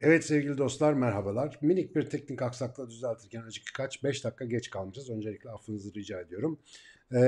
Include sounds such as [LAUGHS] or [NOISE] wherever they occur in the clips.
Evet sevgili dostlar merhabalar. Minik bir teknik aksaklığı düzeltirken acık kaç 5 dakika geç kalmışız. Öncelikle affınızı rica ediyorum. Ee,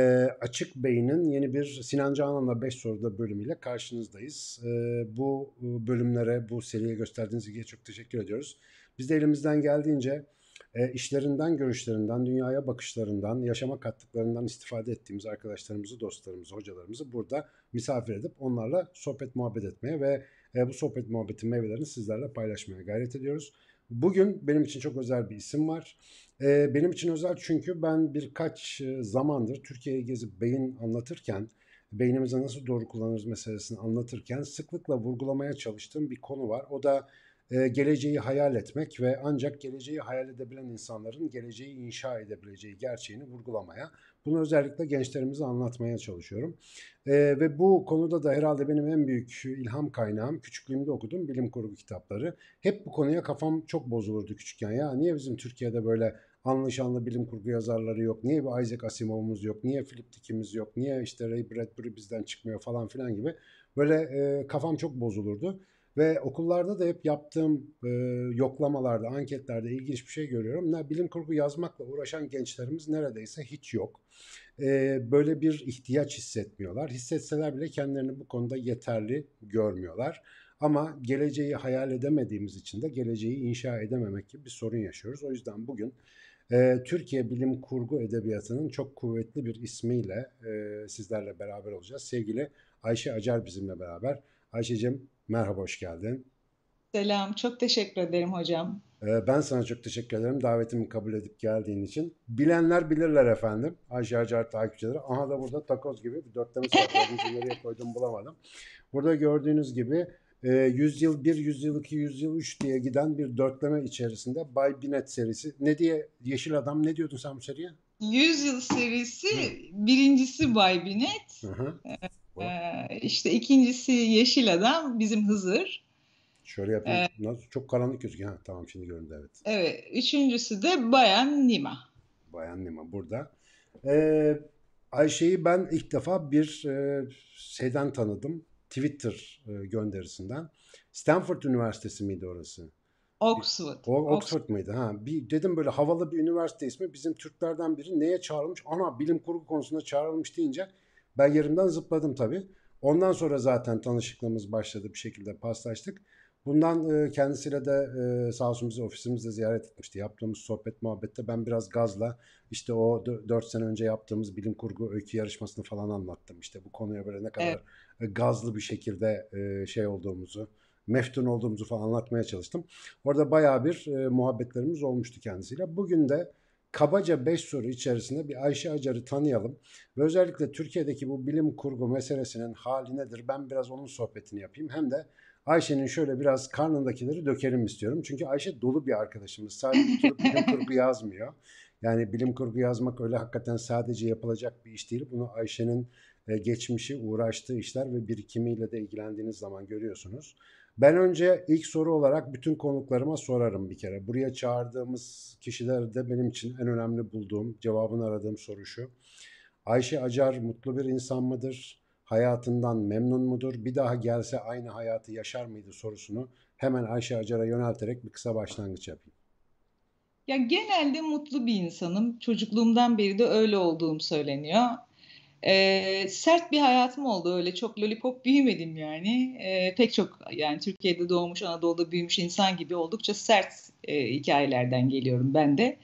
Açık Beyin'in yeni bir Sinan Canan'la 5 soruda bölümüyle karşınızdayız. Ee, bu bölümlere, bu seriye gösterdiğiniz ilgiye çok teşekkür ediyoruz. Biz de elimizden geldiğince e, işlerinden, görüşlerinden, dünyaya bakışlarından, yaşama kattıklarından istifade ettiğimiz arkadaşlarımızı, dostlarımızı, hocalarımızı burada misafir edip onlarla sohbet muhabbet etmeye ve e, bu sohbet muhabbetin meyvelerini sizlerle paylaşmaya gayret ediyoruz. Bugün benim için çok özel bir isim var. E, benim için özel çünkü ben birkaç e, zamandır Türkiye'yi gezip beyin anlatırken, beynimizi nasıl doğru kullanırız meselesini anlatırken sıklıkla vurgulamaya çalıştığım bir konu var. O da e, geleceği hayal etmek ve ancak geleceği hayal edebilen insanların geleceği inşa edebileceği gerçeğini vurgulamaya, bunu özellikle gençlerimize anlatmaya çalışıyorum. E, ve bu konuda da herhalde benim en büyük ilham kaynağım küçüklüğümde okuduğum bilim kurgu kitapları. Hep bu konuya kafam çok bozulurdu küçükken. Ya niye bizim Türkiye'de böyle anlaşanlı bilim kurgu yazarları yok? Niye bir Isaac Asimov'umuz yok? Niye Philip Dick'imiz yok? Niye işte Ray Bradbury bizden çıkmıyor falan filan gibi. Böyle e, kafam çok bozulurdu. Ve okullarda da hep yaptığım e, yoklamalarda, anketlerde ilginç bir şey görüyorum. Ne, bilim kurgu yazmakla uğraşan gençlerimiz neredeyse hiç yok. E, böyle bir ihtiyaç hissetmiyorlar. Hissetseler bile kendilerini bu konuda yeterli görmüyorlar. Ama geleceği hayal edemediğimiz için de geleceği inşa edememek gibi bir sorun yaşıyoruz. O yüzden bugün e, Türkiye Bilim Kurgu Edebiyatı'nın çok kuvvetli bir ismiyle e, sizlerle beraber olacağız. Sevgili Ayşe Acar bizimle beraber. Ayşe'cim Merhaba, hoş geldin. Selam, çok teşekkür ederim hocam. Ee, ben sana çok teşekkür ederim davetimi kabul edip geldiğin için. Bilenler bilirler efendim. Ayşe Acar takipçileri. Aha da burada takoz gibi bir dörtleme sayfalarını [LAUGHS] nereye koydum bulamadım. Burada gördüğünüz gibi e, yüzyıl 1, yüzyıl 2, yüzyıl 3 diye giden bir dörtleme içerisinde Bay Binet serisi. Ne diye Yeşil Adam ne diyordun sen bu seriye? Yüzyıl serisi Hı. birincisi Bay Binet. Hı hı. Ee, işte ikincisi Yeşil Adam bizim Hızır. Şöyle yapayım. Ee? Çok karanlık gözüküyor. Ha, tamam şimdi göründü evet. Evet. Üçüncüsü de Bayan Nima. Bayan Nima burada. Ee, Ayşe'yi ben ilk defa bir e, şeyden tanıdım. Twitter e, gönderisinden. Stanford Üniversitesi miydi orası? Oxford. O, Oxford, Oxford mıydı? Ha, bir, dedim böyle havalı bir üniversite ismi. Bizim Türklerden biri neye çağrılmış? Ana bilim kurgu konusunda çağrılmış deyince ben yerimden zıpladım tabii. Ondan sonra zaten tanışıklığımız başladı bir şekilde paslaştık. Bundan e, kendisiyle de e, sağ olsun bizi ofisimizde ziyaret etmişti. Yaptığımız sohbet muhabbette ben biraz gazla işte o 4 sene önce yaptığımız bilim kurgu öykü yarışmasını falan anlattım. İşte bu konuya böyle ne kadar evet. E, gazlı bir şekilde şey olduğumuzu, meftun olduğumuzu falan anlatmaya çalıştım. Orada bayağı bir muhabbetlerimiz olmuştu kendisiyle. Bugün de kabaca 5 soru içerisinde bir Ayşe Acar'ı tanıyalım. Ve özellikle Türkiye'deki bu bilim kurgu meselesinin hali nedir? Ben biraz onun sohbetini yapayım. Hem de Ayşe'nin şöyle biraz karnındakileri dökelim istiyorum. Çünkü Ayşe dolu bir arkadaşımız. Sadece bilim kurgu yazmıyor. Yani bilim kurgu yazmak öyle hakikaten sadece yapılacak bir iş değil. Bunu Ayşe'nin geçmişi, uğraştığı işler ve birikimiyle de ilgilendiğiniz zaman görüyorsunuz. Ben önce ilk soru olarak bütün konuklarıma sorarım bir kere. Buraya çağırdığımız kişilerde benim için en önemli bulduğum, cevabını aradığım soru şu. Ayşe Acar mutlu bir insan mıdır? Hayatından memnun mudur? Bir daha gelse aynı hayatı yaşar mıydı sorusunu hemen Ayşe Acar'a yönelterek bir kısa başlangıç yapayım. Ya genelde mutlu bir insanım. Çocukluğumdan beri de öyle olduğum söyleniyor. E, sert bir hayatım oldu öyle çok lollipop büyümedim yani. E, pek çok yani Türkiye'de doğmuş Anadolu'da büyümüş insan gibi oldukça sert e, hikayelerden geliyorum ben de.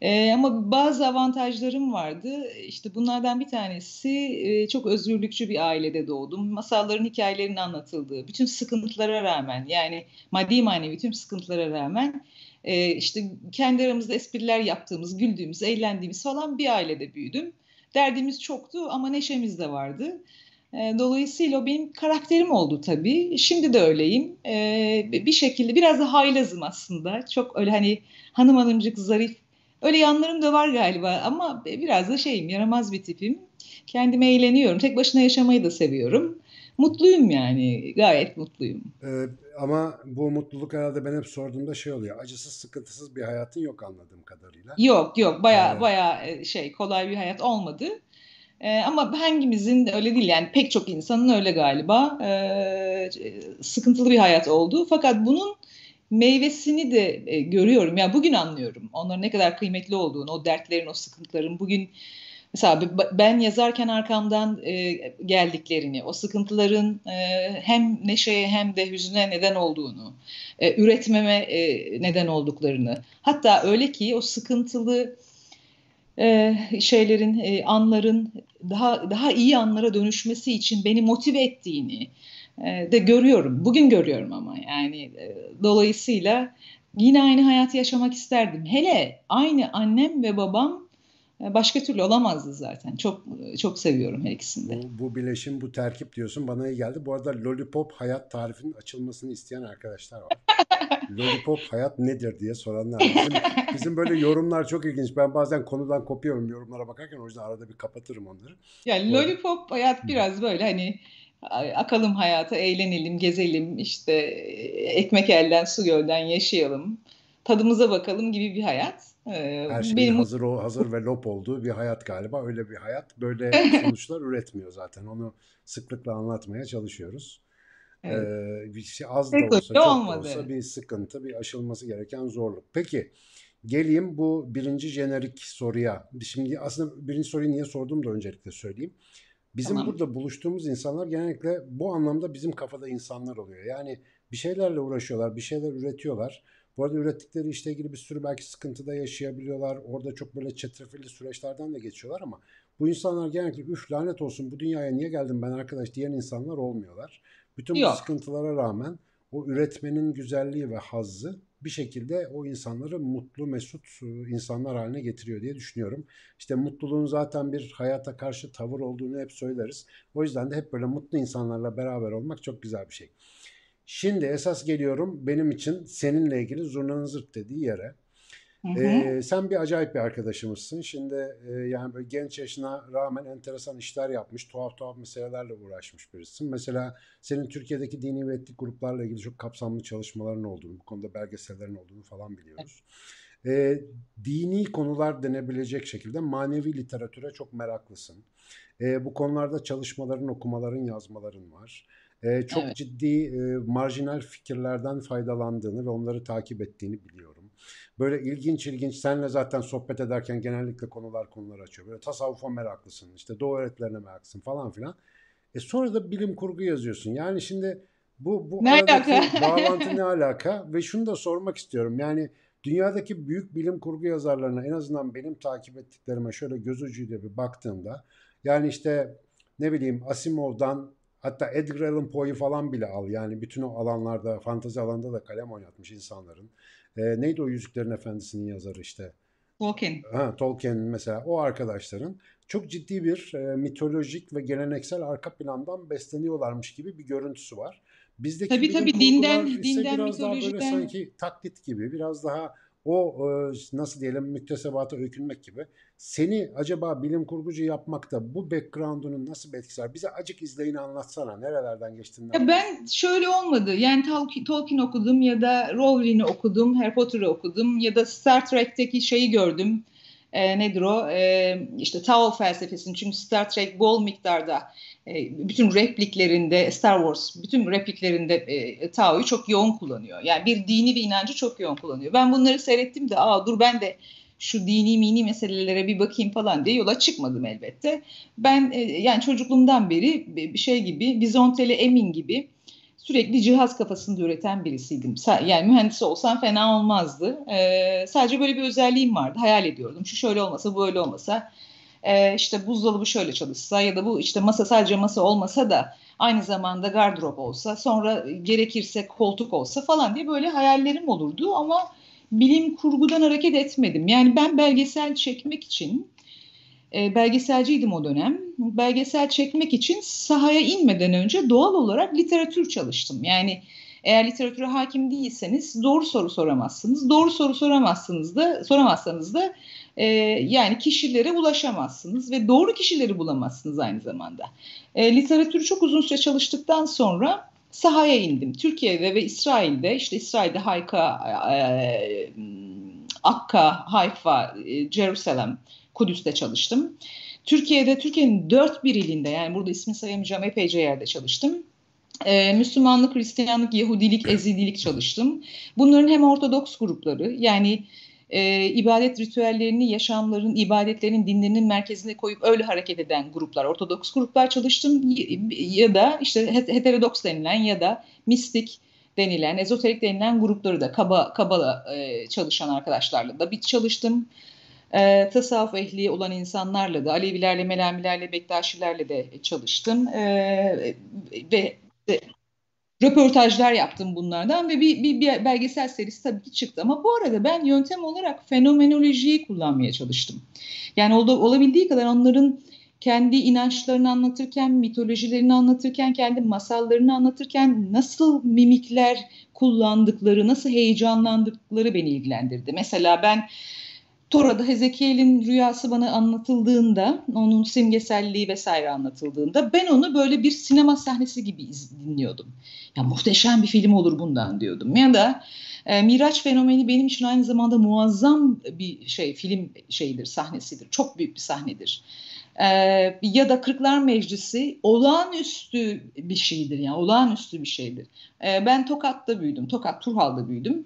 E, ama bazı avantajlarım vardı. İşte bunlardan bir tanesi e, çok özgürlükçü bir ailede doğdum. Masalların hikayelerinin anlatıldığı, bütün sıkıntılara rağmen yani maddi manevi tüm sıkıntılara rağmen e, işte kendi aramızda espriler yaptığımız, güldüğümüz, eğlendiğimiz falan bir ailede büyüdüm. Derdimiz çoktu ama neşemiz de vardı. E, dolayısıyla o benim karakterim oldu tabii. Şimdi de öyleyim. E, bir şekilde biraz da haylazım aslında. Çok öyle hani hanım hanımcık zarif. Öyle yanlarım da var galiba ama biraz da şeyim yaramaz bir tipim. Kendime eğleniyorum. Tek başına yaşamayı da seviyorum. Mutluyum yani. Gayet mutluyum. Ee, ama bu mutluluk herhalde ben hep sorduğumda şey oluyor. Acısız, sıkıntısız bir hayatın yok anladığım kadarıyla. Yok yok. Baya ee, baya şey kolay bir hayat olmadı. Ee, ama hangimizin öyle değil yani pek çok insanın öyle galiba. Ee, sıkıntılı bir hayat oldu. Fakat bunun meyvesini de e, görüyorum. Yani bugün anlıyorum onların ne kadar kıymetli olduğunu, o dertlerin, o sıkıntıların bugün mesela ben yazarken arkamdan e, geldiklerini, o sıkıntıların e, hem neşeye hem de hüzüne neden olduğunu, e, üretmeme e, neden olduklarını, hatta öyle ki o sıkıntılı e, şeylerin, e, anların daha daha iyi anlara dönüşmesi için beni motive ettiğini e, de görüyorum. Bugün görüyorum ama yani e, dolayısıyla yine aynı hayatı yaşamak isterdim. Hele aynı annem ve babam başka türlü olamazdı zaten. Çok çok seviyorum her ikisini de. Bu, bu bileşim, bu terkip diyorsun bana iyi geldi. Bu arada Lollipop hayat tarifinin açılmasını isteyen arkadaşlar var. [LAUGHS] Lollipop hayat nedir diye soranlar. Bizim, bizim böyle yorumlar çok ilginç. Ben bazen konudan kopuyorum yorumlara bakarken o yüzden arada bir kapatırım onları. Yani Lollipop hayat biraz böyle hani akalım hayata, eğlenelim, gezelim, işte ekmek elden su gölden yaşayalım, tadımıza bakalım gibi bir hayat. Ee, Her şeyin Benim... hazır o hazır ve lop olduğu bir hayat galiba. Öyle bir hayat böyle [LAUGHS] sonuçlar üretmiyor zaten. Onu sıklıkla anlatmaya çalışıyoruz. Evet. Ee, bir şey az da olsa çok olmadı. da olsa bir sıkıntı, bir aşılması gereken zorluk. Peki geleyim bu birinci jenerik soruya. Şimdi aslında birinci soruyu niye sorduğumu da öncelikle söyleyeyim. Bizim tamam. burada buluştuğumuz insanlar genellikle bu anlamda bizim kafada insanlar oluyor. Yani bir şeylerle uğraşıyorlar, bir şeyler üretiyorlar. Bu arada ürettikleri işle ilgili bir sürü belki sıkıntı da yaşayabiliyorlar. Orada çok böyle çetrefilli süreçlerden de geçiyorlar ama bu insanlar genellikle üf lanet olsun bu dünyaya niye geldim ben arkadaş diyen insanlar olmuyorlar. Bütün Yok. bu sıkıntılara rağmen o üretmenin güzelliği ve hazzı bir şekilde o insanları mutlu, mesut e, insanlar haline getiriyor diye düşünüyorum. İşte mutluluğun zaten bir hayata karşı tavır olduğunu hep söyleriz. O yüzden de hep böyle mutlu insanlarla beraber olmak çok güzel bir şey. Şimdi esas geliyorum benim için seninle ilgili zurnanın zırt dediği yere. Hı hı. sen bir acayip bir arkadaşımızsın. Şimdi e, yani böyle genç yaşına rağmen enteresan işler yapmış, tuhaf tuhaf meselelerle uğraşmış birisin. Mesela senin Türkiye'deki dini ve etnik gruplarla ilgili çok kapsamlı çalışmaların olduğunu, bu konuda belgesellerin olduğunu falan biliyoruz. E, dini konular denebilecek şekilde manevi literatüre çok meraklısın. E, bu konularda çalışmaların, okumaların, yazmaların var. E, çok evet. ciddi e, marjinal fikirlerden faydalandığını ve onları takip ettiğini biliyorum. Böyle ilginç ilginç senle zaten sohbet ederken genellikle konular konular açıyor. Böyle tasavvufa meraklısın, işte doğu öğretilerine meraklısın falan filan. E sonra da bilim kurgu yazıyorsun. Yani şimdi bu bu ne aradaki [LAUGHS] bağlantı ne alaka? Ve şunu da sormak istiyorum. Yani dünyadaki büyük bilim kurgu yazarlarına en azından benim takip ettiklerime şöyle göz ucuyla bir baktığımda yani işte ne bileyim Asimov'dan hatta Edgar Allan Poe'yu falan bile al. Yani bütün o alanlarda, fantazi alanında da kalem oynatmış insanların. E, neydi o Yüzüklerin Efendisi'nin yazarı işte? Tolkien. Ha, Tolkien mesela o arkadaşların çok ciddi bir e, mitolojik ve geleneksel arka plandan besleniyorlarmış gibi bir görüntüsü var. Bizdeki tabii tabii dinden, ise dinden biraz daha böyle sanki taklit gibi, biraz daha o e, nasıl diyelim müktesebata öykünmek gibi seni acaba bilim kurgucu yapmakta bu background'unun nasıl bir etkisi var? Bize acık izleyini anlatsana. Nerelerden geçtin? Ya ben şöyle olmadı. Yani Tolkien, okudum ya da Rowling'i okudum, Harry Potter'ı okudum ya da Star Trek'teki şeyi gördüm. E, nedir o? E, işte Tao felsefesini. Çünkü Star Trek bol miktarda e, bütün repliklerinde Star Wars bütün repliklerinde e, Tao'yu çok yoğun kullanıyor. Yani bir dini bir inancı çok yoğun kullanıyor. Ben bunları seyrettim de aa dur ben de şu dini mini meselelere bir bakayım falan diye yola çıkmadım elbette. Ben e, yani çocukluğumdan beri bir şey gibi Bizontele Emin gibi sürekli cihaz kafasında üreten birisiydim. Yani mühendis olsam fena olmazdı. Ee, sadece böyle bir özelliğim vardı. Hayal ediyordum. Şu şöyle olmasa, bu öyle olmasa. Ee, işte buzdolabı şöyle çalışsa ya da bu işte masa sadece masa olmasa da aynı zamanda gardırop olsa, sonra gerekirse koltuk olsa falan diye böyle hayallerim olurdu ama bilim kurgudan hareket etmedim. Yani ben belgesel çekmek için e, belgeselciydim o dönem. Belgesel çekmek için sahaya inmeden önce doğal olarak literatür çalıştım. Yani eğer literatüre hakim değilseniz doğru soru soramazsınız. Doğru soru soramazsınız da soramazsanız da e, yani kişilere ulaşamazsınız ve doğru kişileri bulamazsınız aynı zamanda. E, literatürü çok uzun süre çalıştıktan sonra sahaya indim. Türkiye'de ve İsrail'de işte İsrail'de Hayka, e, Akka, Hayfa, e, Jerusalem, Kudüs'te çalıştım. Türkiye'de Türkiye'nin dört bir ilinde yani burada ismi sayamayacağım epeyce yerde çalıştım. e, Müslümanlık, Hristiyanlık, Yahudilik, Ezidilik çalıştım. Bunların hem Ortodoks grupları yani e, ibadet ritüellerini, yaşamların, ibadetlerin, dinlerinin merkezine koyup öyle hareket eden gruplar, Ortodoks gruplar çalıştım ya da işte heterodoks denilen ya da mistik denilen, ezoterik denilen grupları da kaba kaba e, çalışan arkadaşlarla da bir çalıştım. E, tasavvuf ehli olan insanlarla da, Alevilerle, Melamilerle, Bektaşilerle de çalıştım. E, ve e, röportajlar yaptım bunlardan ve bir, bir, bir belgesel serisi tabii ki çıktı. Ama bu arada ben yöntem olarak fenomenolojiyi kullanmaya çalıştım. Yani ol, olabildiği kadar onların kendi inançlarını anlatırken, mitolojilerini anlatırken, kendi masallarını anlatırken nasıl mimikler kullandıkları, nasıl heyecanlandıkları beni ilgilendirdi. Mesela ben Tora'da Hezekiel'in rüyası bana anlatıldığında, onun simgeselliği vesaire anlatıldığında ben onu böyle bir sinema sahnesi gibi dinliyordum. Ya muhteşem bir film olur bundan diyordum. Ya da e, Miraç fenomeni benim için aynı zamanda muazzam bir şey, film şeyidir, sahnesidir. Çok büyük bir sahnedir. E, ya da Kırklar Meclisi olağanüstü bir şeydir yani olağanüstü bir şeydir. E, ben Tokat'ta büyüdüm, Tokat Turhal'da büyüdüm. E,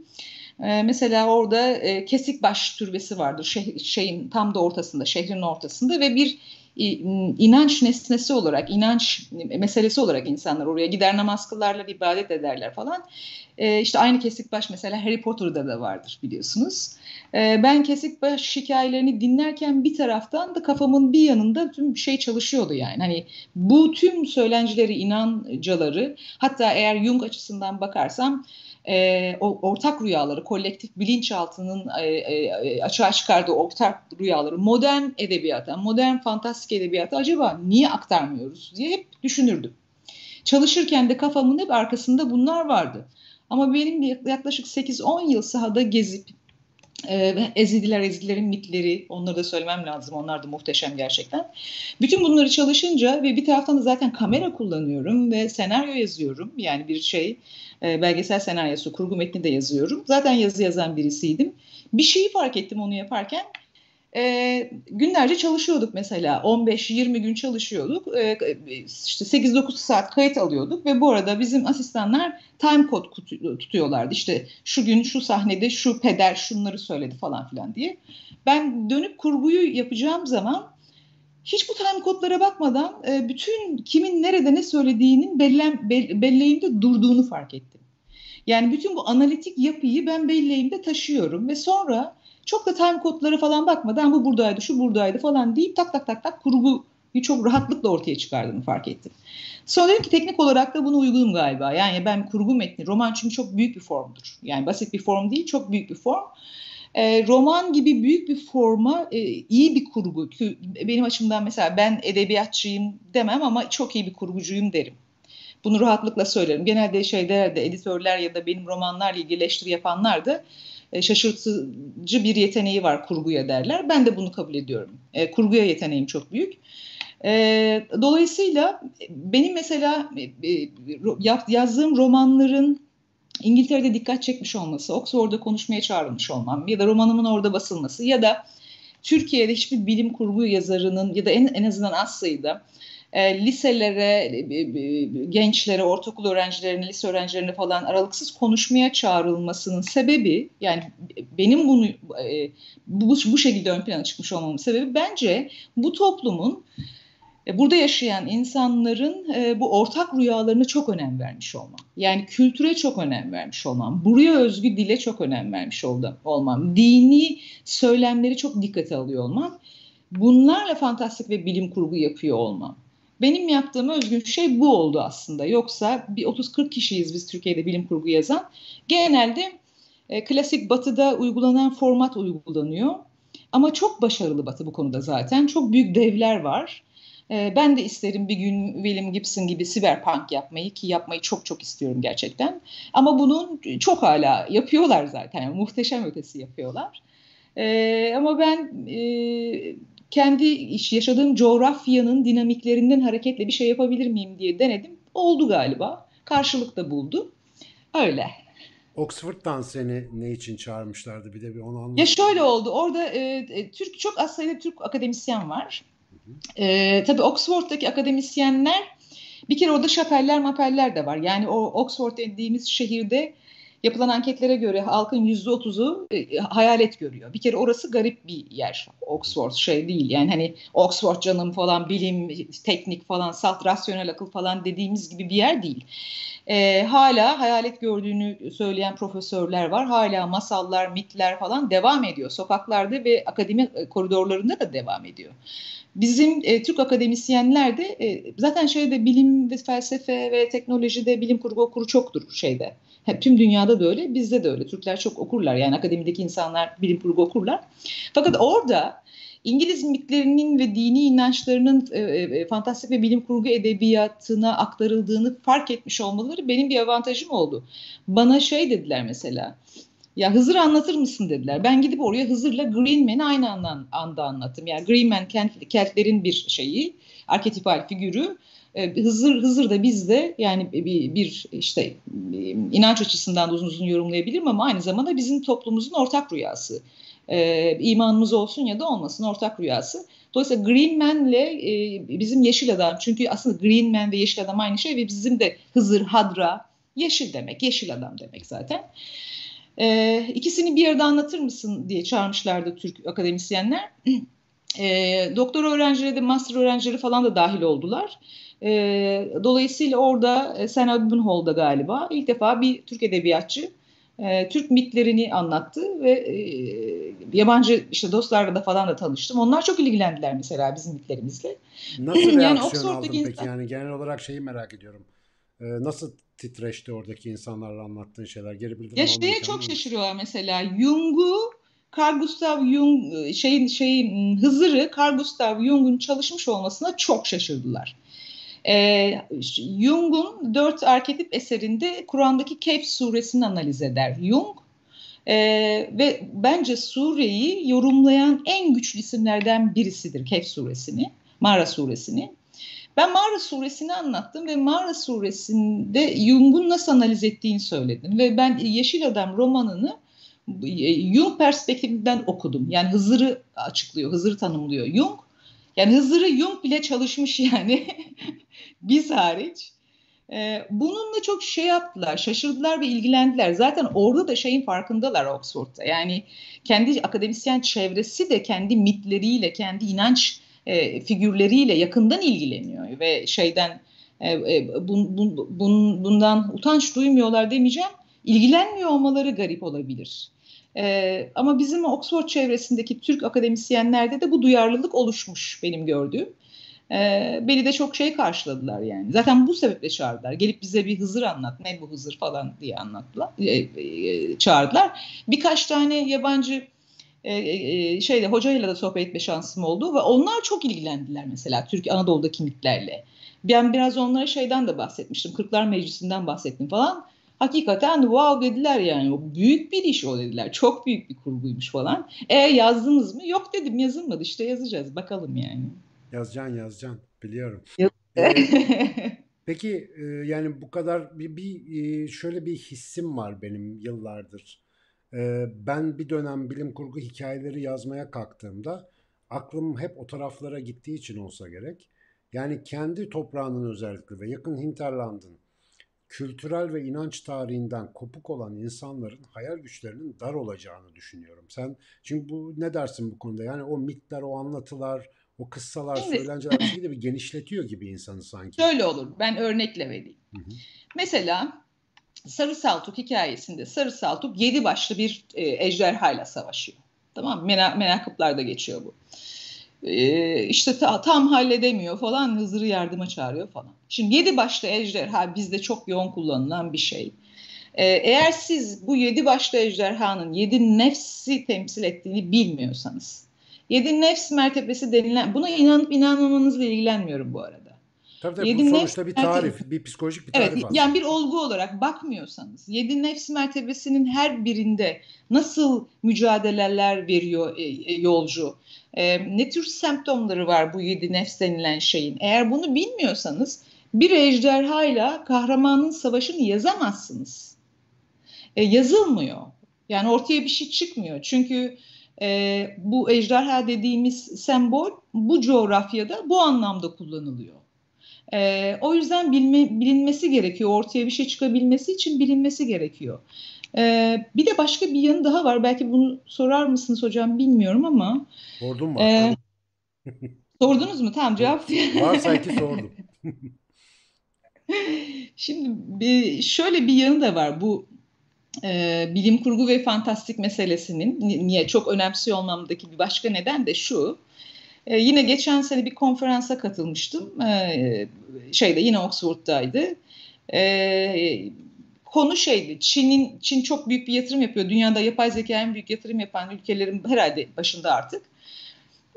mesela orada e, Kesikbaş türbesi vardır. Şeh, şeyin tam da ortasında, şehrin ortasında ve bir inanç nesnesi olarak, inanç meselesi olarak insanlar oraya gider namaz kılarlar, ibadet ederler falan. E, işte aynı Kesikbaş mesela Harry Potter'da da vardır biliyorsunuz. E, ben Kesikbaş hikayelerini dinlerken bir taraftan da kafamın bir yanında tüm şey çalışıyordu yani. Hani bu tüm söylencileri, inancaları hatta eğer Jung açısından bakarsam e, o ortak rüyaları, kolektif bilinçaltının e, e, açığa çıkardığı ortak rüyaları modern edebiyata, modern fantastik edebiyata acaba niye aktarmıyoruz diye hep düşünürdüm. Çalışırken de kafamın hep arkasında bunlar vardı. Ama benim yaklaşık 8-10 yıl sahada gezip e, Ezidiler, Ezidilerin mitleri, onları da söylemem lazım. Onlar da muhteşem gerçekten. Bütün bunları çalışınca ve bir taraftan da zaten kamera kullanıyorum ve senaryo yazıyorum. Yani bir şey, e, belgesel senaryosu, kurgu metni de yazıyorum. Zaten yazı yazan birisiydim. Bir şeyi fark ettim onu yaparken e, günlerce çalışıyorduk mesela. 15-20 gün çalışıyorduk. E, işte 8-9 saat kayıt alıyorduk ve bu arada bizim asistanlar time code tutuyorlardı. İşte şu gün şu sahnede şu peder şunları söyledi falan filan diye. Ben dönüp kurguyu yapacağım zaman hiç bu time kodlara bakmadan e, bütün kimin nerede ne söylediğinin bellen, be, belleğimde durduğunu fark ettim. Yani bütün bu analitik yapıyı ben belleğimde taşıyorum ve sonra çok da time kodlara falan bakmadan bu buradaydı, şu buradaydı falan deyip tak tak tak tak kurguyu çok rahatlıkla ortaya çıkardığını fark ettim. Sonra dedim ki teknik olarak da bunu uygunum galiba. Yani ben kurgu metni, roman çünkü çok büyük bir formdur. Yani basit bir form değil, çok büyük bir form. E, roman gibi büyük bir forma e, iyi bir kurgu. Benim açımdan mesela ben edebiyatçıyım demem ama çok iyi bir kurgucuyum derim. Bunu rahatlıkla söylerim. Genelde şeylerde editörler ya da benim romanlarla ilgili eleştiri yapanlar da e, şaşırtıcı bir yeteneği var kurguya derler. Ben de bunu kabul ediyorum. E, kurguya yeteneğim çok büyük. E, dolayısıyla benim mesela e, e yazdığım romanların İngiltere'de dikkat çekmiş olması, Oxford'da konuşmaya çağrılmış olmam ya da romanımın orada basılması ya da Türkiye'de hiçbir bilim kurgu yazarının ya da en, en azından az sayıda e, liselere, e, e, gençlere, ortaokul öğrencilerine, lise öğrencilerine falan aralıksız konuşmaya çağrılmasının sebebi yani benim bunu bu, bu şekilde ön plana çıkmış olmamın sebebi bence bu toplumun burada yaşayan insanların bu ortak rüyalarına çok önem vermiş olmam. Yani kültüre çok önem vermiş olmam. Buraya özgü dile çok önem vermiş olmam. Dini söylemleri çok dikkate alıyor olmam. Bunlarla fantastik ve bilim kurgu yapıyor olmam. Benim yaptığım özgün şey bu oldu aslında. Yoksa bir 30-40 kişiyiz biz Türkiye'de bilim kurgu yazan. Genelde e, klasik batıda uygulanan format uygulanıyor. Ama çok başarılı batı bu konuda zaten. Çok büyük devler var. E, ben de isterim bir gün William Gibson gibi cyberpunk yapmayı ki yapmayı çok çok istiyorum gerçekten. Ama bunun çok hala yapıyorlar zaten. Yani muhteşem ötesi yapıyorlar. E, ama ben e, kendi yaşadığım coğrafyanın dinamiklerinden hareketle bir şey yapabilir miyim diye denedim. Oldu galiba. Karşılık da buldu. Öyle. Oxford'dan seni ne için çağırmışlardı bir de bir onu anlat. Ya şöyle oldu. Orada e, e, Türk çok az sayıda Türk akademisyen var. Hı hı. E, tabii Oxford'daki akademisyenler Bir kere orada şapeller mapeller de var. Yani o Oxford dediğimiz şehirde Yapılan anketlere göre halkın yüzde otuzu e, hayalet görüyor. Bir kere orası garip bir yer. Oxford şey değil. Yani hani Oxford canım falan bilim, teknik falan, salt rasyonel akıl falan dediğimiz gibi bir yer değil. E, hala hayalet gördüğünü söyleyen profesörler var. Hala masallar, mitler falan devam ediyor. Sokaklarda ve akademi e, koridorlarında da devam ediyor. Bizim e, Türk akademisyenler de e, zaten şeyde bilim ve felsefe ve teknolojide bilim kurgu okuru çoktur şeyde Tüm dünyada da öyle, bizde de öyle. Türkler çok okurlar yani akademideki insanlar bilim kurgu okurlar. Fakat orada İngiliz mitlerinin ve dini inançlarının e, e, e, fantastik ve bilim kurgu edebiyatına aktarıldığını fark etmiş olmaları benim bir avantajım oldu. Bana şey dediler mesela, ya Hızır anlatır mısın dediler. Ben gidip oraya Hızır'la Green Man'i aynı anda, anda anlattım. Yani Green Man Kelt, Keltlerin bir şeyi, arketipal figürü. E, Hızır, Hızır da bizde yani bir, bir işte inanç açısından da uzun uzun yorumlayabilirim ama aynı zamanda bizim toplumumuzun ortak rüyası. Ee, imanımız olsun ya da olmasın ortak rüyası. Dolayısıyla Green Man'le e, bizim Yeşil Adam çünkü aslında Green Man ve Yeşil Adam aynı şey ve bizim de Hızır, Hadra, Yeşil demek, Yeşil Adam demek zaten. Ee, ikisini bir arada anlatır mısın diye çağırmışlardı Türk akademisyenler. [CLEARS THROAT] E, doktor öğrencileri de master öğrencileri falan da dahil oldular. E, dolayısıyla orada e, Sen Hall'da galiba ilk defa bir Türk edebiyatçı e, Türk mitlerini anlattı ve e, yabancı işte dostlarla da falan da tanıştım. Onlar çok ilgilendiler mesela bizim mitlerimizle. Nasıl reaksiyon [CLEARS THROAT] yani aldın peki? Insan... Yani genel olarak şeyi merak ediyorum. Ee, nasıl titreşti oradaki insanlarla anlattığın şeyler? Geri bildirim Ya şeye çok şaşırıyorlar mesela. Jung'u Carl Gustav Jung şeyin şeyin Hızır'ı Carl Gustav Jung'un çalışmış olmasına çok şaşırdılar. Ee, Jung'un dört arketip eserinde Kur'an'daki Kehf suresini analiz eder Jung. Ee, ve bence sureyi yorumlayan en güçlü isimlerden birisidir Kehf suresini, Mağara suresini. Ben Mağara suresini anlattım ve Mağara suresinde Jung'un nasıl analiz ettiğini söyledim. Ve ben Yeşil Adam romanını Jung perspektifinden okudum. Yani Hızır'ı açıklıyor, Hızır'ı tanımlıyor Jung. Yani Hızır'ı Jung bile çalışmış yani. [LAUGHS] Biz hariç. Ee, bununla çok şey yaptılar, şaşırdılar ve ilgilendiler. Zaten orada da şeyin farkındalar Oxford'da. Yani kendi akademisyen çevresi de kendi mitleriyle, kendi inanç e, figürleriyle yakından ilgileniyor ve şeyden e, e, bun, bun, bun, bundan utanç duymuyorlar demeyeceğim. İlgilenmiyor olmaları garip olabilir. Ee, ama bizim Oxford çevresindeki Türk akademisyenlerde de bu duyarlılık oluşmuş benim gördüğüm. Ee, beni de çok şey karşıladılar yani. Zaten bu sebeple çağırdılar. Gelip bize bir Hızır anlat, ne bu Hızır falan diye anlattılar, e, e, çağırdılar. Birkaç tane yabancı e, e, şeyde hocayla da sohbet etme şansım oldu ve onlar çok ilgilendiler mesela Türk Anadolu'daki mitlerle. Ben biraz onlara şeyden de bahsetmiştim. Kırklar Meclisi'nden bahsettim falan hakikaten wow dediler yani. O büyük bir iş o dediler. Çok büyük bir kurguymuş falan. E yazdınız mı? Yok dedim yazılmadı işte yazacağız bakalım yani. Yazacaksın yazacaksın biliyorum. ee, [LAUGHS] peki e, yani bu kadar bir, bir e, şöyle bir hissim var benim yıllardır. E, ben bir dönem bilim kurgu hikayeleri yazmaya kalktığımda aklım hep o taraflara gittiği için olsa gerek. Yani kendi toprağının özellikle ve yakın hinterlandın kültürel ve inanç tarihinden kopuk olan insanların hayal güçlerinin dar olacağını düşünüyorum. Sen çünkü bu ne dersin bu konuda? Yani o mitler, o anlatılar, o kıssalar, Şimdi, söylenceler bir şekilde bir genişletiyor gibi insanı sanki. Şöyle olur. Ben örnekle vereyim. Hı hı. Mesela Sarı Saltuk hikayesinde Sarı Saltuk yedi başlı bir e, ejderhayla savaşıyor. Tamam mı? Mena, menakıplarda geçiyor bu e, işte ta, tam halledemiyor falan Hızır'ı yardıma çağırıyor falan. Şimdi yedi başlı ejderha bizde çok yoğun kullanılan bir şey. E, eğer siz bu yedi başlı ejderhanın yedi nefsi temsil ettiğini bilmiyorsanız, yedi nefs mertebesi denilen, buna inanıp inanmamanızla ilgilenmiyorum bu arada. Tabii tabii yedi bu sonuçta bir tarif, bir psikolojik bir tarif evet, aslında. Yani bir olgu olarak bakmıyorsanız, yedi nefs mertebesinin her birinde nasıl mücadeleler veriyor e, e, yolcu, e, ne tür semptomları var bu yedi nefs denilen şeyin. Eğer bunu bilmiyorsanız bir ejderhayla kahramanın savaşını yazamazsınız. E, yazılmıyor. Yani ortaya bir şey çıkmıyor. Çünkü e, bu ejderha dediğimiz sembol bu coğrafyada bu anlamda kullanılıyor. E, o yüzden bilme, bilinmesi gerekiyor. Ortaya bir şey çıkabilmesi için bilinmesi gerekiyor. E, bir de başka bir yanı daha var. Belki bunu sorar mısınız hocam bilmiyorum ama. Sordum mu? E, [LAUGHS] sordunuz mu? Tamam cevap. Varsa ki sordum. [LAUGHS] Şimdi şöyle bir yanı da var. Bu e, bilim kurgu ve fantastik meselesinin niye çok önemsiyor olmamdaki bir başka neden de şu. E, yine geçen sene bir konferansa katılmıştım. E, şeyde yine Oxford'daydı. E, konu şeydi. Çin'in Çin çok büyük bir yatırım yapıyor. Dünyada yapay zeka en büyük yatırım yapan ülkelerin herhalde başında artık.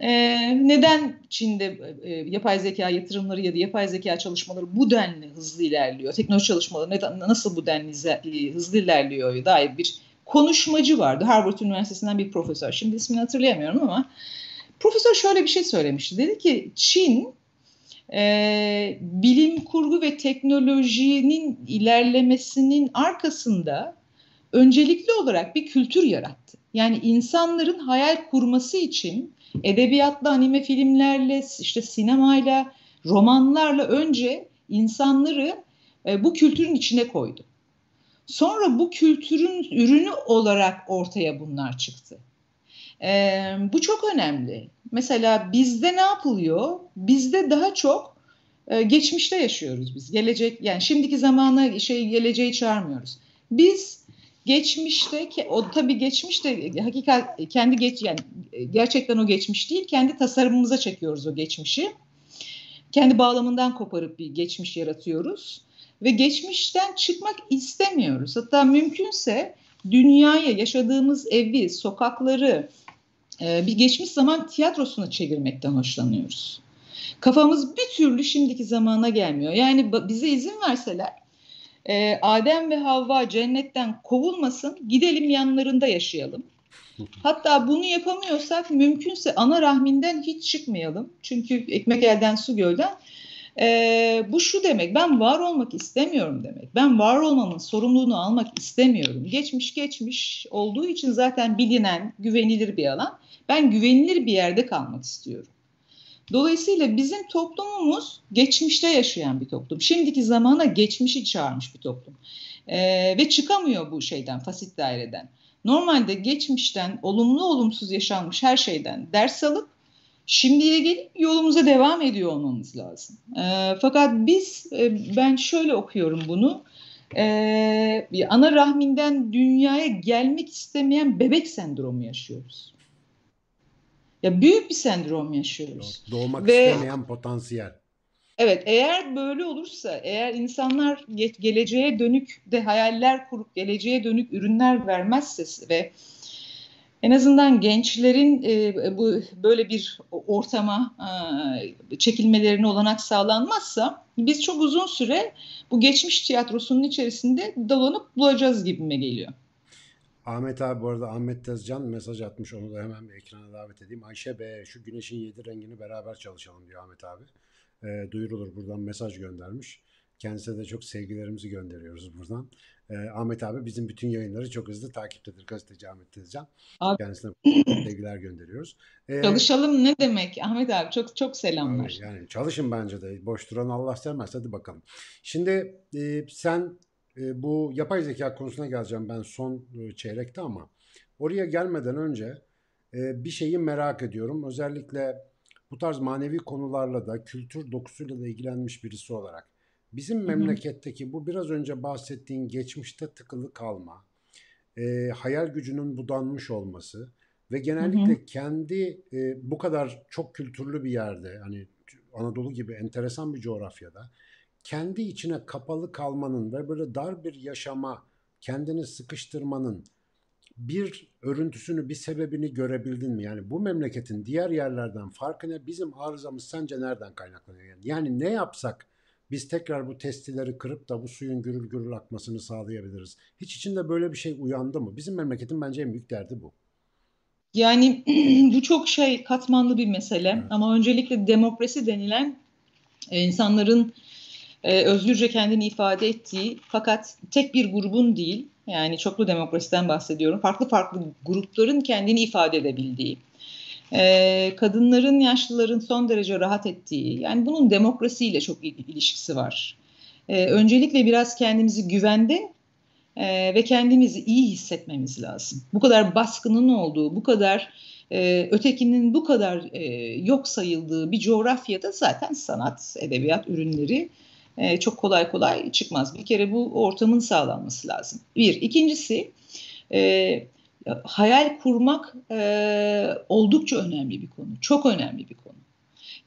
Ee, neden Çin'de e, yapay zeka yatırımları ya da yapay zeka çalışmaları bu denli hızlı ilerliyor? Teknoloji çalışmaları neden, nasıl bu denli e, hızlı ilerliyor dair bir konuşmacı vardı. Harvard Üniversitesi'nden bir profesör. Şimdi ismini hatırlayamıyorum ama profesör şöyle bir şey söylemişti. Dedi ki Çin e, bilim kurgu ve teknolojinin ilerlemesinin arkasında öncelikli olarak bir kültür yarattı. Yani insanların hayal kurması için edebiyatla, anime filmlerle, işte sinemayla, romanlarla önce insanları e, bu kültürün içine koydu. Sonra bu kültürün ürünü olarak ortaya bunlar çıktı. E, bu çok önemli. Mesela bizde ne yapılıyor? Bizde daha çok e, geçmişte yaşıyoruz biz. Gelecek yani şimdiki zamanı şey geleceği çağırmıyoruz. Biz geçmişte o tabii geçmişte hakikat kendi geç yani gerçekten o geçmiş değil kendi tasarımımıza çekiyoruz o geçmişi. Kendi bağlamından koparıp bir geçmiş yaratıyoruz ve geçmişten çıkmak istemiyoruz. Hatta mümkünse dünyayı, yaşadığımız evi, sokakları e, bir geçmiş zaman tiyatrosuna çevirmekten hoşlanıyoruz. Kafamız bir türlü şimdiki zamana gelmiyor. Yani bize izin verseler e, Adem ve Havva cennetten kovulmasın, gidelim yanlarında yaşayalım. Hatta bunu yapamıyorsak mümkünse ana rahminden hiç çıkmayalım. Çünkü ekmek elden su gölden. Ee, bu şu demek ben var olmak istemiyorum demek. Ben var olmamın sorumluluğunu almak istemiyorum. Geçmiş geçmiş olduğu için zaten bilinen güvenilir bir alan. Ben güvenilir bir yerde kalmak istiyorum. Dolayısıyla bizim toplumumuz geçmişte yaşayan bir toplum. Şimdiki zamana geçmişi çağırmış bir toplum. Ee, ve çıkamıyor bu şeyden, fasit daireden. Normalde geçmişten olumlu olumsuz yaşanmış her şeyden ders alıp şimdiye gelip yolumuza devam ediyor olmamız lazım. E, fakat biz, e, ben şöyle okuyorum bunu, e, ana rahminden dünyaya gelmek istemeyen bebek sendromu yaşıyoruz. Ya büyük bir sendrom yaşıyoruz. Doğmak Ve, istemeyen potansiyel. Evet eğer böyle olursa eğer insanlar ge- geleceğe dönük de hayaller kurup geleceğe dönük ürünler vermezse ve en azından gençlerin e, bu böyle bir ortama e, çekilmelerine olanak sağlanmazsa biz çok uzun süre bu geçmiş tiyatrosunun içerisinde dolanıp bulacağız gibime geliyor. Ahmet abi bu arada Ahmet Tezcan mesaj atmış onu da hemen bir ekrana davet edeyim. Ayşe be şu güneşin yedi rengini beraber çalışalım diyor Ahmet abi. E, duyurulur buradan mesaj göndermiş. Kendisine de çok sevgilerimizi gönderiyoruz buradan. E, Ahmet abi bizim bütün yayınları çok hızlı takiptedir. Gazeteci Ahmet Tezcan. Abi. Kendisine [CLEARS THROAT] sevgiler gönderiyoruz. E, Çalışalım ne demek Ahmet abi çok çok selamlar. Yani çalışın bence de. Boş duran Allah sevmez. Hadi bakalım. Şimdi e, sen e, bu yapay zeka konusuna geleceğim ben son e, çeyrekte ama oraya gelmeden önce e, bir şeyi merak ediyorum. Özellikle bu tarz manevi konularla da kültür dokusuyla da ilgilenmiş birisi olarak. Bizim memleketteki bu biraz önce bahsettiğin geçmişte tıkılı kalma, e, hayal gücünün budanmış olması ve genellikle hı hı. kendi e, bu kadar çok kültürlü bir yerde hani Anadolu gibi enteresan bir coğrafyada kendi içine kapalı kalmanın ve böyle dar bir yaşama kendini sıkıştırmanın bir örüntüsünü, bir sebebini görebildin mi? Yani bu memleketin diğer yerlerden farkı ne? Bizim arızamız sence nereden kaynaklanıyor? Yani, ne yapsak biz tekrar bu testileri kırıp da bu suyun gürül gürül akmasını sağlayabiliriz. Hiç içinde böyle bir şey uyandı mı? Bizim memleketin bence en büyük derdi bu. Yani [CLEARS THROAT] bu çok şey katmanlı bir mesele evet. ama öncelikle demokrasi denilen e, insanların e, özgürce kendini ifade ettiği fakat tek bir grubun değil yani çoklu demokrasiden bahsediyorum farklı farklı grupların kendini ifade edebildiği e, kadınların, yaşlıların son derece rahat ettiği, yani bunun demokrasiyle çok ilişkisi var. E, öncelikle biraz kendimizi güvende e, ve kendimizi iyi hissetmemiz lazım. Bu kadar baskının olduğu, bu kadar ötekinin bu kadar yok sayıldığı bir coğrafyada zaten sanat, edebiyat ürünleri e, çok kolay kolay çıkmaz. Bir kere bu ortamın sağlanması lazım. Bir. İkincisi e, hayal kurmak e, oldukça önemli bir konu. Çok önemli bir konu.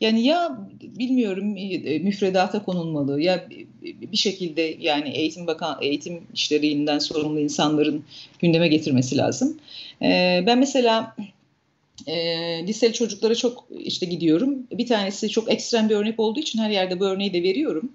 Yani ya bilmiyorum e, müfredata konulmalı ya bir şekilde yani eğitim bakan eğitim işlerinden sorumlu insanların gündeme getirmesi lazım. E, ben mesela e, liseli çocuklara çok işte gidiyorum. Bir tanesi çok ekstrem bir örnek olduğu için her yerde bu örneği de veriyorum.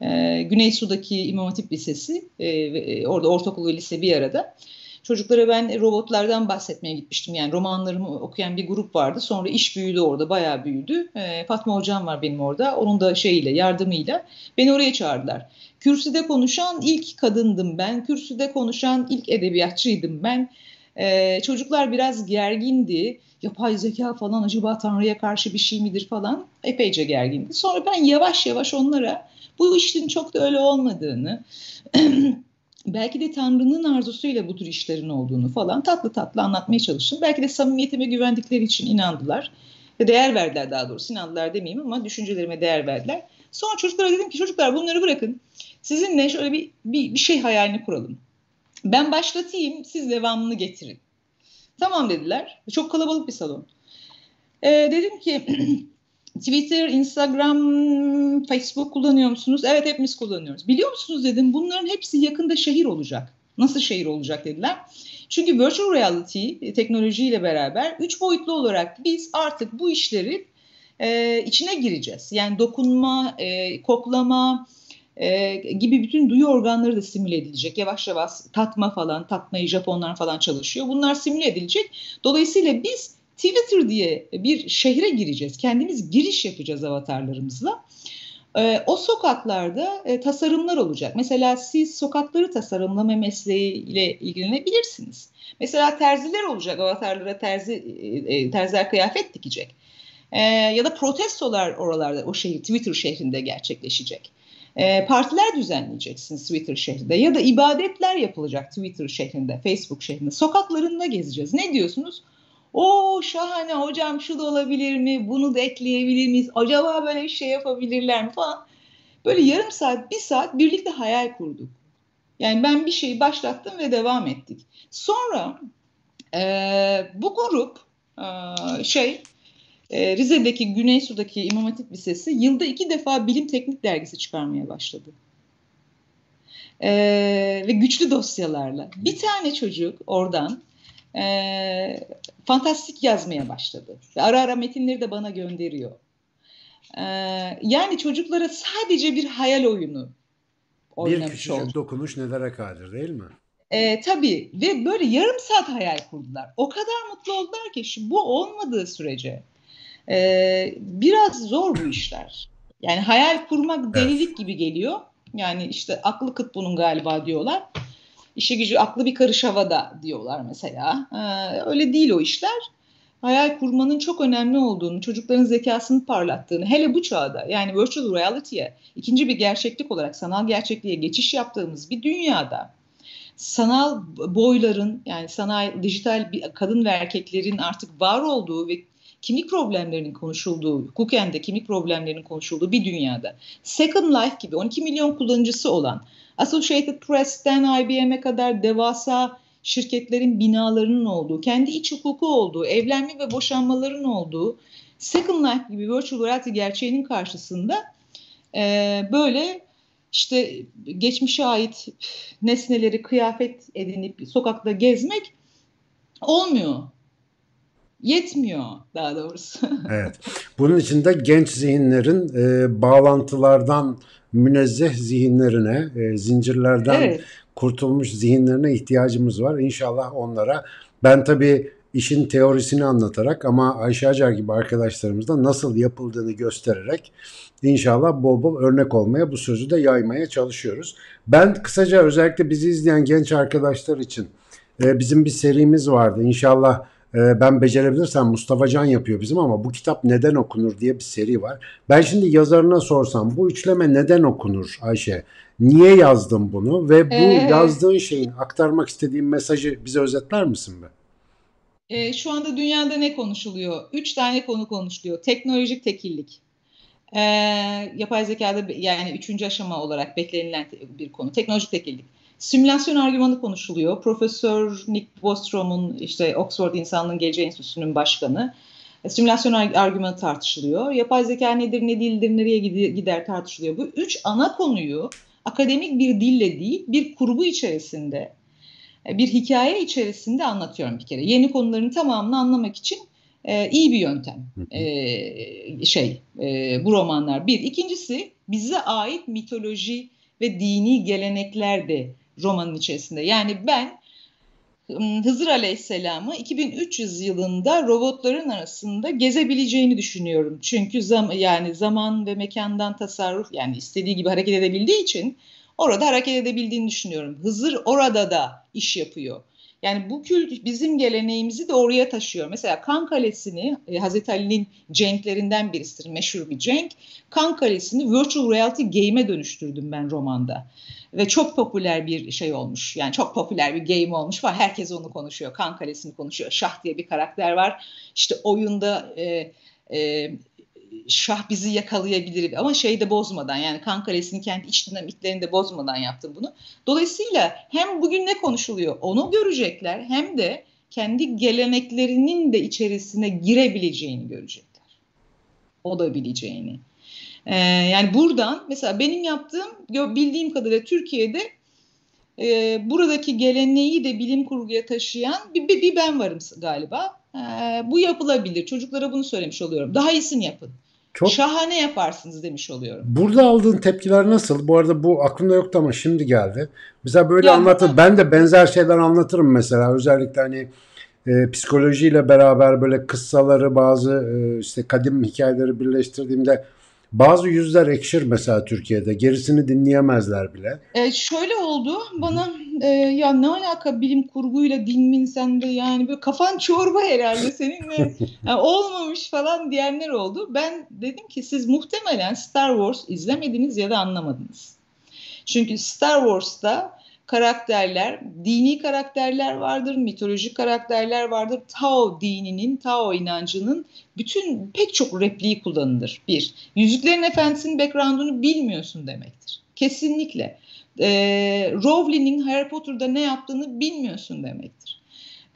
E, Güney Su'daki İmam Hatip Lisesi, e, orada ortaokul ve lise bir arada. Çocuklara ben robotlardan bahsetmeye gitmiştim. Yani romanlarımı okuyan bir grup vardı. Sonra iş büyüdü orada, bayağı büyüdü. E, Fatma Hocam var benim orada. Onun da şeyiyle, yardımıyla beni oraya çağırdılar. Kürsüde konuşan ilk kadındım ben. Kürsüde konuşan ilk edebiyatçıydım ben. E, çocuklar biraz gergindi. Yapay zeka falan acaba Tanrı'ya karşı bir şey midir falan epeyce gergindi. Sonra ben yavaş yavaş onlara bu işin çok da öyle olmadığını [CLEARS THROAT] belki de Tanrı'nın arzusuyla bu tür işlerin olduğunu falan tatlı tatlı anlatmaya çalıştım. Belki de samimiyetime güvendikleri için inandılar. Ve değer verdiler daha doğrusu. İnandılar demeyeyim ama düşüncelerime değer verdiler. Sonra çocuklara dedim ki çocuklar bunları bırakın. Sizinle şöyle bir, bir, bir şey hayalini kuralım. Ben başlatayım siz devamını getirin. Tamam dediler. Çok kalabalık bir salon. Ee, dedim ki [CLEARS THROAT] Twitter, Instagram, Facebook kullanıyor musunuz? Evet hepimiz kullanıyoruz. Biliyor musunuz dedim bunların hepsi yakında şehir olacak. Nasıl şehir olacak dediler. Çünkü virtual reality e, teknolojiyle beraber üç boyutlu olarak biz artık bu işleri e, içine gireceğiz. Yani dokunma, e, koklama e, gibi bütün duyu organları da simüle edilecek. Yavaş yavaş tatma falan, tatmayı Japonlar falan çalışıyor. Bunlar simüle edilecek. Dolayısıyla biz Twitter diye bir şehre gireceğiz. Kendimiz giriş yapacağız avatarlarımızla. E, o sokaklarda e, tasarımlar olacak. Mesela siz sokakları tasarımlama mesleğiyle ilgilenebilirsiniz. Mesela terziler olacak. Avatarlara terzi e, e terziler kıyafet dikecek. E, ya da protestolar oralarda o şehir Twitter şehrinde gerçekleşecek. E, partiler düzenleyeceksiniz Twitter şehrinde ya da ibadetler yapılacak Twitter şehrinde, Facebook şehrinde. Sokaklarında gezeceğiz. Ne diyorsunuz? O şahane hocam şu da olabilir mi? Bunu da ekleyebilir miyiz? Acaba böyle bir şey yapabilirler mi falan. Böyle yarım saat, bir saat birlikte hayal kurduk. Yani ben bir şeyi başlattım ve devam ettik. Sonra e, bu grup e, şey e, Rize'deki Güneysu'daki İmam Hatip Lisesi yılda iki defa bilim teknik dergisi çıkarmaya başladı. E, ve güçlü dosyalarla. Bir tane çocuk oradan e, fantastik yazmaya başladı. Ve ara ara metinleri de bana gönderiyor. E, yani çocuklara sadece bir hayal oyunu bir küçücük oldu. dokunuş nelere kadir değil mi? E, tabii ve böyle yarım saat hayal kurdular. O kadar mutlu oldular ki şu, bu olmadığı sürece e, biraz zor bu işler. Yani hayal kurmak delilik gibi geliyor. Yani işte aklı kıt bunun galiba diyorlar işi gücü aklı bir karış havada diyorlar mesela. Ee, öyle değil o işler. Hayal kurmanın çok önemli olduğunu, çocukların zekasını parlattığını, hele bu çağda yani virtual reality'ye, ikinci bir gerçeklik olarak sanal gerçekliğe geçiş yaptığımız bir dünyada sanal boyların yani sanal dijital bir kadın ve erkeklerin artık var olduğu ve kimlik problemlerinin konuşulduğu, hukuken kimlik problemlerinin konuşulduğu bir dünyada Second Life gibi 12 milyon kullanıcısı olan Associated Press'ten IBM'e kadar devasa şirketlerin binalarının olduğu, kendi iç hukuku olduğu, evlenme ve boşanmaların olduğu Second Life gibi virtual reality gerçeğinin karşısında e, böyle işte geçmişe ait nesneleri kıyafet edinip sokakta gezmek olmuyor. Yetmiyor daha doğrusu. [LAUGHS] evet. Bunun için de genç zihinlerin e, bağlantılardan münezzeh zihinlerine, e, zincirlerden evet. kurtulmuş zihinlerine ihtiyacımız var. İnşallah onlara ben tabii işin teorisini anlatarak ama Ayşe Acar gibi arkadaşlarımızda nasıl yapıldığını göstererek inşallah bol bol örnek olmaya bu sözü de yaymaya çalışıyoruz. Ben kısaca özellikle bizi izleyen genç arkadaşlar için e, bizim bir serimiz vardı. İnşallah e, ben becerebilirsem Mustafa Can yapıyor bizim ama bu kitap neden okunur diye bir seri var. Ben şimdi yazarına sorsam bu üçleme neden okunur Ayşe? Niye yazdın bunu ve bu Ee, yazdığın şeyin aktarmak istediğin mesajı bize özetler misin be? e, şu anda dünyada ne konuşuluyor? Üç tane konu konuşuluyor. Teknolojik tekillik. E, yapay zekada yani üçüncü aşama olarak beklenilen bir konu. Teknolojik tekillik. Simülasyon argümanı konuşuluyor. Profesör Nick Bostrom'un işte Oxford İnsanlığın Geleceği Enstitüsü'nün başkanı. E, simülasyon argümanı tartışılıyor. Yapay zeka nedir, ne değildir, nereye gider tartışılıyor. Bu üç ana konuyu akademik bir dille değil, bir kurgu içerisinde, e, bir hikaye içerisinde anlatıyorum bir kere. Yeni konuların tamamını anlamak için e, iyi bir yöntem e, şey e, bu romanlar. Bir. İkincisi bize ait mitoloji ve dini gelenekler de romanın içerisinde. Yani ben Hızır Aleyhisselam'ı 2300 yılında robotların arasında gezebileceğini düşünüyorum. Çünkü zam yani zaman ve mekandan tasarruf yani istediği gibi hareket edebildiği için orada hareket edebildiğini düşünüyorum. Hızır orada da iş yapıyor. Yani bu kült bizim geleneğimizi de oraya taşıyor. Mesela Kan Kalesi'ni e, Hazreti Ali'nin cenklerinden birisidir. Meşhur bir cenk. Kan Kalesi'ni virtual reality game'e dönüştürdüm ben romanda. Ve çok popüler bir şey olmuş. Yani çok popüler bir game olmuş var. Herkes onu konuşuyor. Kan Kalesi'ni konuşuyor. Şah diye bir karakter var. İşte oyunda e, e, şah bizi yakalayabilir ama şeyi de bozmadan yani Kan Kalesi'nin kendi iç dinamiklerini de bozmadan yaptım bunu. Dolayısıyla hem bugün ne konuşuluyor onu görecekler hem de kendi geleneklerinin de içerisine girebileceğini görecekler. O da bileceğini. Ee, yani buradan mesela benim yaptığım bildiğim kadarıyla Türkiye'de e, buradaki geleneği de bilim kurguya taşıyan bir, bir, bir ben varım galiba. Ee, bu yapılabilir. Çocuklara bunu söylemiş oluyorum. Daha iyisini yapın. Çok şahane yaparsınız demiş oluyorum. Burada aldığın tepkiler nasıl? Bu arada bu aklımda yoktu ama şimdi geldi. Mesela böyle anlatır. Ben de benzer şeyler anlatırım mesela. Özellikle hani e, psikolojiyle beraber böyle kıssaları bazı e, işte kadim hikayeleri birleştirdiğimde bazı yüzler ekşir mesela Türkiye'de. Gerisini dinleyemezler bile. E, şöyle oldu. Bana e, ya ne alaka bilim kurguyla din sende yani böyle kafan [LAUGHS] çorba herhalde seninle yani [LAUGHS] olmamış falan diyenler oldu. Ben dedim ki siz muhtemelen Star Wars izlemediniz ya da anlamadınız. Çünkü Star Wars'ta karakterler, dini karakterler vardır, mitolojik karakterler vardır. Tao dininin, Tao inancının bütün pek çok repliği kullanılır. Bir, Yüzüklerin Efendisi'nin background'unu bilmiyorsun demektir. Kesinlikle. Ee, Rowling'in Harry Potter'da ne yaptığını bilmiyorsun demektir.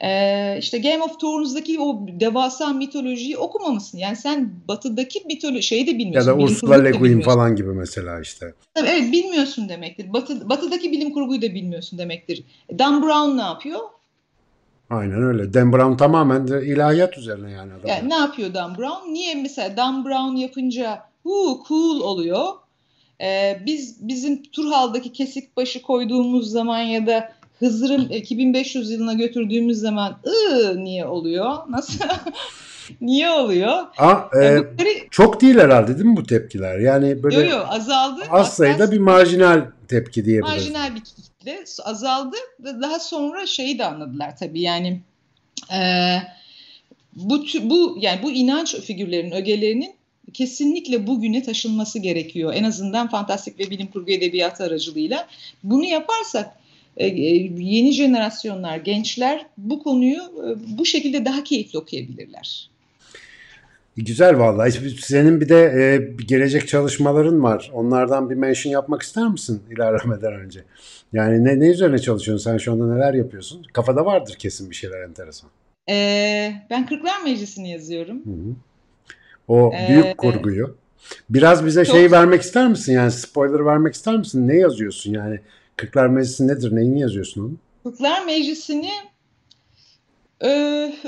Ee, işte Game of Thrones'daki o devasa mitolojiyi okumamışsın. Yani sen batıdaki mitoloji şeyi de bilmiyorsun. Ya da Ursula Le Guin falan gibi mesela işte. Tabii, evet bilmiyorsun demektir. Batı, batıdaki bilim kurguyu da bilmiyorsun demektir. Dan Brown ne yapıyor? Aynen öyle. Dan Brown tamamen de ilahiyat üzerine yani. Adam. Yani ne yapıyor Dan Brown? Niye mesela Dan Brown yapınca hu cool oluyor? Ee, biz bizim Turhal'daki kesik başı koyduğumuz zaman ya da Hızır'ın 2500 yılına götürdüğümüz zaman ıı niye oluyor? Nasıl? [LAUGHS] niye oluyor? Aa, e, yani bunları... Çok değil herhalde değil mi bu tepkiler? Yani böyle yo, yo, azaldı. Az sayıda bir marjinal tepki diyebiliriz. Marjinal bir kitle azaldı ve daha sonra şeyi de anladılar tabii yani e, bu bu yani bu inanç figürlerinin ögelerinin kesinlikle bugüne taşınması gerekiyor. En azından fantastik ve bilim kurgu edebiyatı aracılığıyla. Bunu yaparsak yeni jenerasyonlar, gençler bu konuyu e, bu şekilde daha keyifli okuyabilirler. Güzel vallahi. Senin bir de e, gelecek çalışmaların var. Onlardan bir mention yapmak ister misin ilerlemeden önce? Yani ne, ne üzerine çalışıyorsun? Sen şu anda neler yapıyorsun? Kafada vardır kesin bir şeyler enteresan. Ee, ben Kırklar Meclisi'ni yazıyorum. Hı hı. O ee, büyük kurguyu. Biraz bize çok... şey vermek ister misin? Yani spoiler vermek ister misin? Ne yazıyorsun yani? Kırklar Meclisi nedir? Neyini yazıyorsun onu? Kırklar Meclisi'ni e,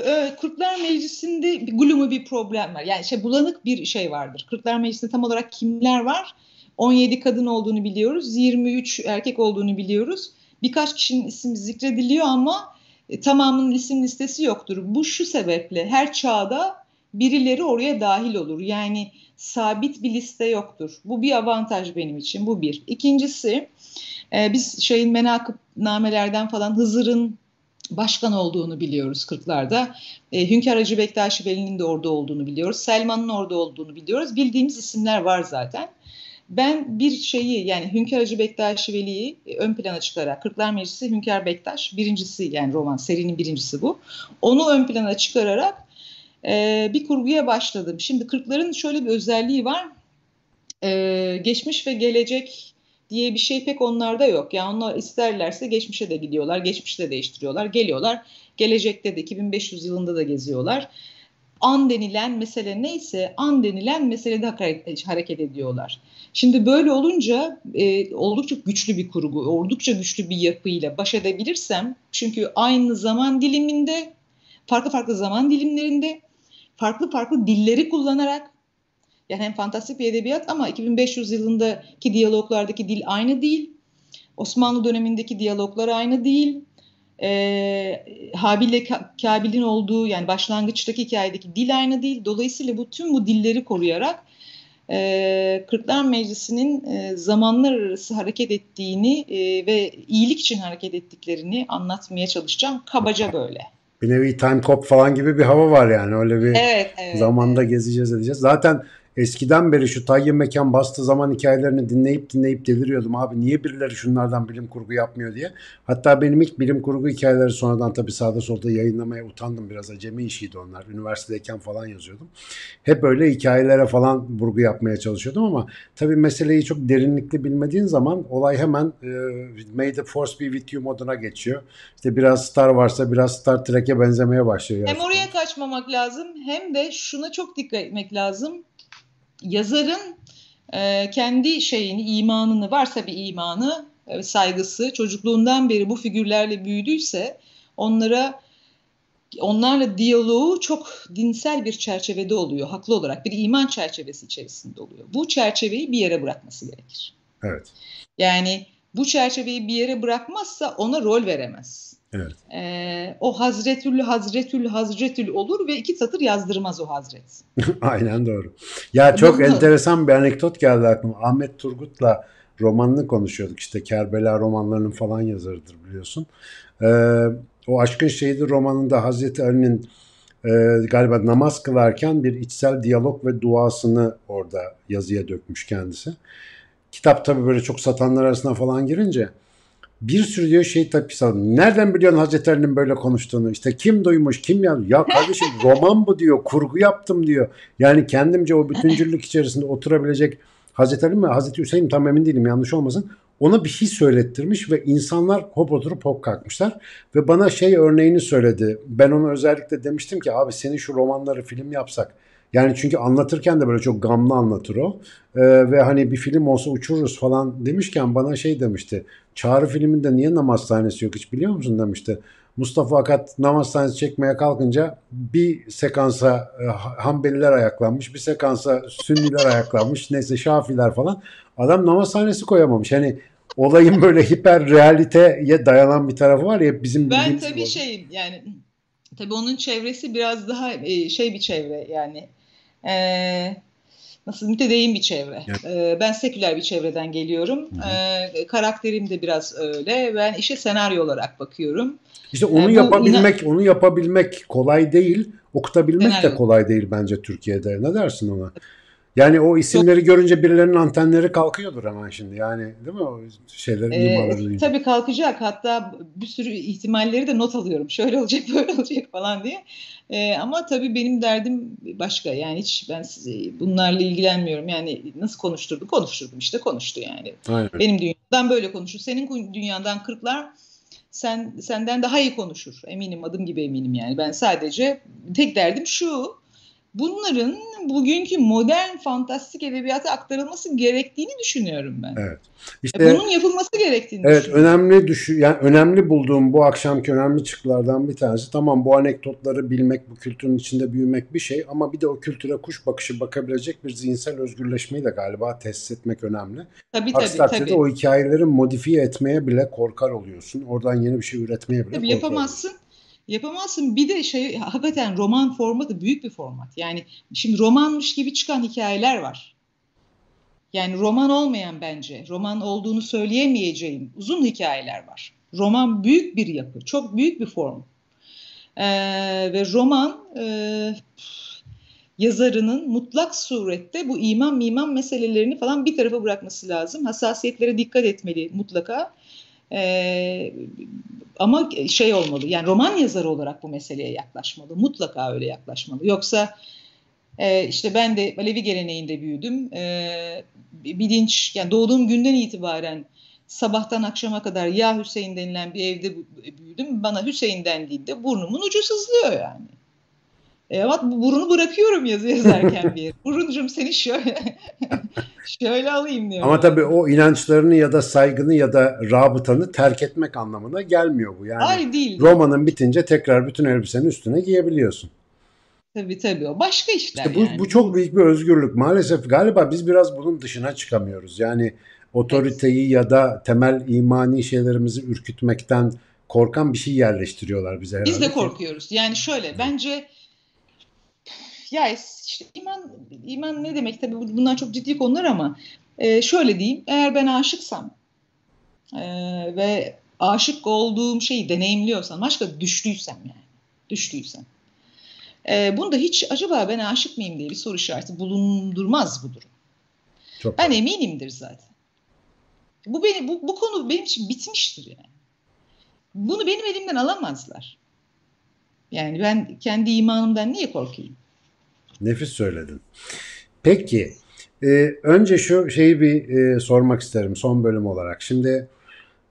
e, Kırklar Meclisi'nde bir glumu bir problem var. Yani şey bulanık bir şey vardır. Kırklar Meclisi'nde tam olarak kimler var? 17 kadın olduğunu biliyoruz. 23 erkek olduğunu biliyoruz. Birkaç kişinin ismi zikrediliyor ama e, tamamının isim listesi yoktur. Bu şu sebeple her çağda birileri oraya dahil olur. Yani sabit bir liste yoktur. Bu bir avantaj benim için. Bu bir. İkincisi e, biz şeyin menakıb namelerden falan Hızır'ın başkan olduğunu biliyoruz 40'larda. E, Hünkar Hacı Bektaş Veli'nin de orada olduğunu biliyoruz. Selman'ın orada olduğunu biliyoruz. Bildiğimiz isimler var zaten. Ben bir şeyi yani Hünkar Hacı Bektaş Veli'yi ön plana çıkararak Kırklar Meclisi Hünkar Bektaş birincisi yani roman serinin birincisi bu. Onu ön plana çıkararak e, bir kurguya başladım. Şimdi Kırkların şöyle bir özelliği var. E, geçmiş ve gelecek diye bir şey pek onlarda yok. Yani onlar isterlerse geçmişe de gidiyorlar, geçmişte de değiştiriyorlar, geliyorlar. Gelecekte de 2500 yılında da geziyorlar. An denilen mesele neyse an denilen meselede hareket ediyorlar. Şimdi böyle olunca e, oldukça güçlü bir kurgu, oldukça güçlü bir yapıyla baş edebilirsem çünkü aynı zaman diliminde, farklı farklı zaman dilimlerinde, farklı farklı dilleri kullanarak yani hem fantastik bir edebiyat ama 2500 yılındaki diyaloglardaki dil aynı değil. Osmanlı dönemindeki diyaloglar aynı değil. Ee, Habil ile Kabil'in olduğu yani başlangıçtaki hikayedeki dil aynı değil. Dolayısıyla bu tüm bu dilleri koruyarak e, Kırklar Meclisi'nin e, zamanlar arası hareket ettiğini e, ve iyilik için hareket ettiklerini anlatmaya çalışacağım. Kabaca böyle. Bir nevi time cop falan gibi bir hava var yani öyle bir evet, evet, zamanda evet. gezeceğiz edeceğiz. Zaten Eskiden beri şu Tayyip Mekan bastığı zaman hikayelerini dinleyip dinleyip deliriyordum. Abi niye birileri şunlardan bilim kurgu yapmıyor diye. Hatta benim ilk bilim kurgu hikayeleri sonradan tabii sağda solda yayınlamaya utandım biraz. Acemi işiydi onlar. Üniversitedeyken falan yazıyordum. Hep öyle hikayelere falan vurgu yapmaya çalışıyordum ama tabii meseleyi çok derinlikli bilmediğin zaman olay hemen e, May the Force be with you moduna geçiyor. İşte biraz Star varsa biraz Star Trek'e benzemeye başlıyor. Hem oraya kaçmamak lazım hem de şuna çok dikkat etmek lazım yazarın e, kendi şeyini, imanını varsa bir imanı, e, saygısı, çocukluğundan beri bu figürlerle büyüdüyse onlara onlarla diyaloğu çok dinsel bir çerçevede oluyor. Haklı olarak bir iman çerçevesi içerisinde oluyor. Bu çerçeveyi bir yere bırakması gerekir. Evet. Yani bu çerçeveyi bir yere bırakmazsa ona rol veremez. Evet. Ee, o Hazretül Hazretül Hazretül olur ve iki satır yazdırmaz o Hazret. [LAUGHS] Aynen doğru. Ya çok Bunu... enteresan bir anekdot geldi aklıma. Ahmet Turgut'la romanını konuşuyorduk. İşte Kerbela romanlarının falan yazarıdır biliyorsun. Ee, o Aşkın Şehidi romanında Hazreti Ali'nin e, galiba namaz kılarken bir içsel diyalog ve duasını orada yazıya dökmüş kendisi. Kitap tabii böyle çok satanlar arasına falan girince bir sürü diyor şey tepkisi aldım. Nereden biliyorsun Hazreti Ali'nin böyle konuştuğunu? İşte kim duymuş, kim yazmış? Ya kardeşim [LAUGHS] roman bu diyor, kurgu yaptım diyor. Yani kendimce o bütüncüllük içerisinde oturabilecek Hazreti Ali mi, Hazreti Hüseyin tam emin değilim yanlış olmasın. Ona bir şey söylettirmiş ve insanlar hop oturup hop kalkmışlar. Ve bana şey örneğini söyledi. Ben ona özellikle demiştim ki abi senin şu romanları film yapsak yani çünkü anlatırken de böyle çok gamlı anlatır o. Ee, ve hani bir film olsa uçururuz falan demişken bana şey demişti. Çağrı filminde niye namaz sahnesi yok hiç biliyor musun demişti. Mustafa Akat namaz sahnesi çekmeye kalkınca bir sekansa e, Hanbeliler ayaklanmış, bir sekansa Sünniler ayaklanmış, neyse Şafiler falan. Adam namaz sahnesi koyamamış. Hani olayın böyle hiper realiteye dayanan bir tarafı var ya bizim Ben tabii şey yani tabii onun çevresi biraz daha e, şey bir çevre yani e, nasıl mütedeyyin bir çevre. Evet. E, ben seküler bir çevreden geliyorum. E, karakterim de biraz öyle. Ben işe senaryo olarak bakıyorum. İşte onu e, yapabilmek, inan- onu yapabilmek kolay değil. Okutabilmek senaryo. de kolay değil bence Türkiye'de. Ne dersin ona? Yani o isimleri görünce birilerinin antenleri kalkıyordur hemen şimdi. Yani değil mi o şeylerin ee, imaları Tabii kalkacak. Hatta bir sürü ihtimalleri de not alıyorum. [LAUGHS] Şöyle olacak, böyle olacak falan diye. Ee, ama tabii benim derdim başka. Yani hiç ben size bunlarla ilgilenmiyorum. Yani nasıl konuşturdu? Konuşturdum işte konuştu yani. Aynen. Benim dünyamdan böyle konuşur. Senin dünyadan kırklar sen senden daha iyi konuşur. Eminim adım gibi eminim yani. Ben sadece tek derdim şu bunların bugünkü modern fantastik edebiyata aktarılması gerektiğini düşünüyorum ben. Evet. İşte, Bunun yapılması gerektiğini evet, düşünüyorum. önemli düşü yani önemli bulduğum bu akşamki önemli çıktılardan bir tanesi. Tamam bu anekdotları bilmek, bu kültürün içinde büyümek bir şey ama bir de o kültüre kuş bakışı bakabilecek bir zihinsel özgürleşmeyi de galiba tesis etmek önemli. Tabii Aksi tabii. tabii. o hikayeleri modifiye etmeye bile korkar oluyorsun. Oradan yeni bir şey üretmeye bile tabii korkar yapamazsın. Oluyorsun. Yapamazsın. Bir de şey hakikaten roman formatı büyük bir format. Yani şimdi romanmış gibi çıkan hikayeler var. Yani roman olmayan bence, roman olduğunu söyleyemeyeceğim uzun hikayeler var. Roman büyük bir yapı, çok büyük bir form. Ee, ve roman e, yazarının mutlak surette bu iman miman meselelerini falan bir tarafa bırakması lazım. Hassasiyetlere dikkat etmeli mutlaka. Ee, ama şey olmalı yani roman yazarı olarak bu meseleye yaklaşmalı. Mutlaka öyle yaklaşmalı. Yoksa e, işte ben de Alevi geleneğinde büyüdüm. E, bilinç yani doğduğum günden itibaren sabahtan akşama kadar ya Hüseyin denilen bir evde büyüdüm. Bana Hüseyin dendiğinde burnumun ucu sızlıyor yani. E, ama burunu bırakıyorum yazı yazarken bir [LAUGHS] yere. Buruncum seni şöyle [LAUGHS] şöyle alayım diyor. Ama tabii o inançlarını ya da saygını ya da rabıtanı terk etmek anlamına gelmiyor bu. Yani Hayır değil. Romanın bitince tekrar bütün elbisenin üstüne giyebiliyorsun. Tabii tabii o başka işler işte bu, yani. bu çok büyük bir özgürlük. Maalesef galiba biz biraz bunun dışına çıkamıyoruz. Yani otoriteyi evet. ya da temel imani şeylerimizi ürkütmekten korkan bir şey yerleştiriyorlar bize herhalde. Biz de korkuyoruz. Yani şöyle bence ya işte iman iman ne demek tabii bunlar çok ciddi konular ama e, şöyle diyeyim eğer ben aşıksam e, ve aşık olduğum şeyi deneyimliyorsam başka düştüysem yani düştüysem e, bunda hiç acaba ben aşık mıyım diye bir soru işareti bulundurmaz bu durum. Çok ben eminimdir zaten. Bu beni bu, bu konu benim için bitmiştir yani. Bunu benim elimden alamazlar. Yani ben kendi imanımdan niye korkayım? Nefis söyledin. Peki, e, önce şu şeyi bir e, sormak isterim son bölüm olarak. Şimdi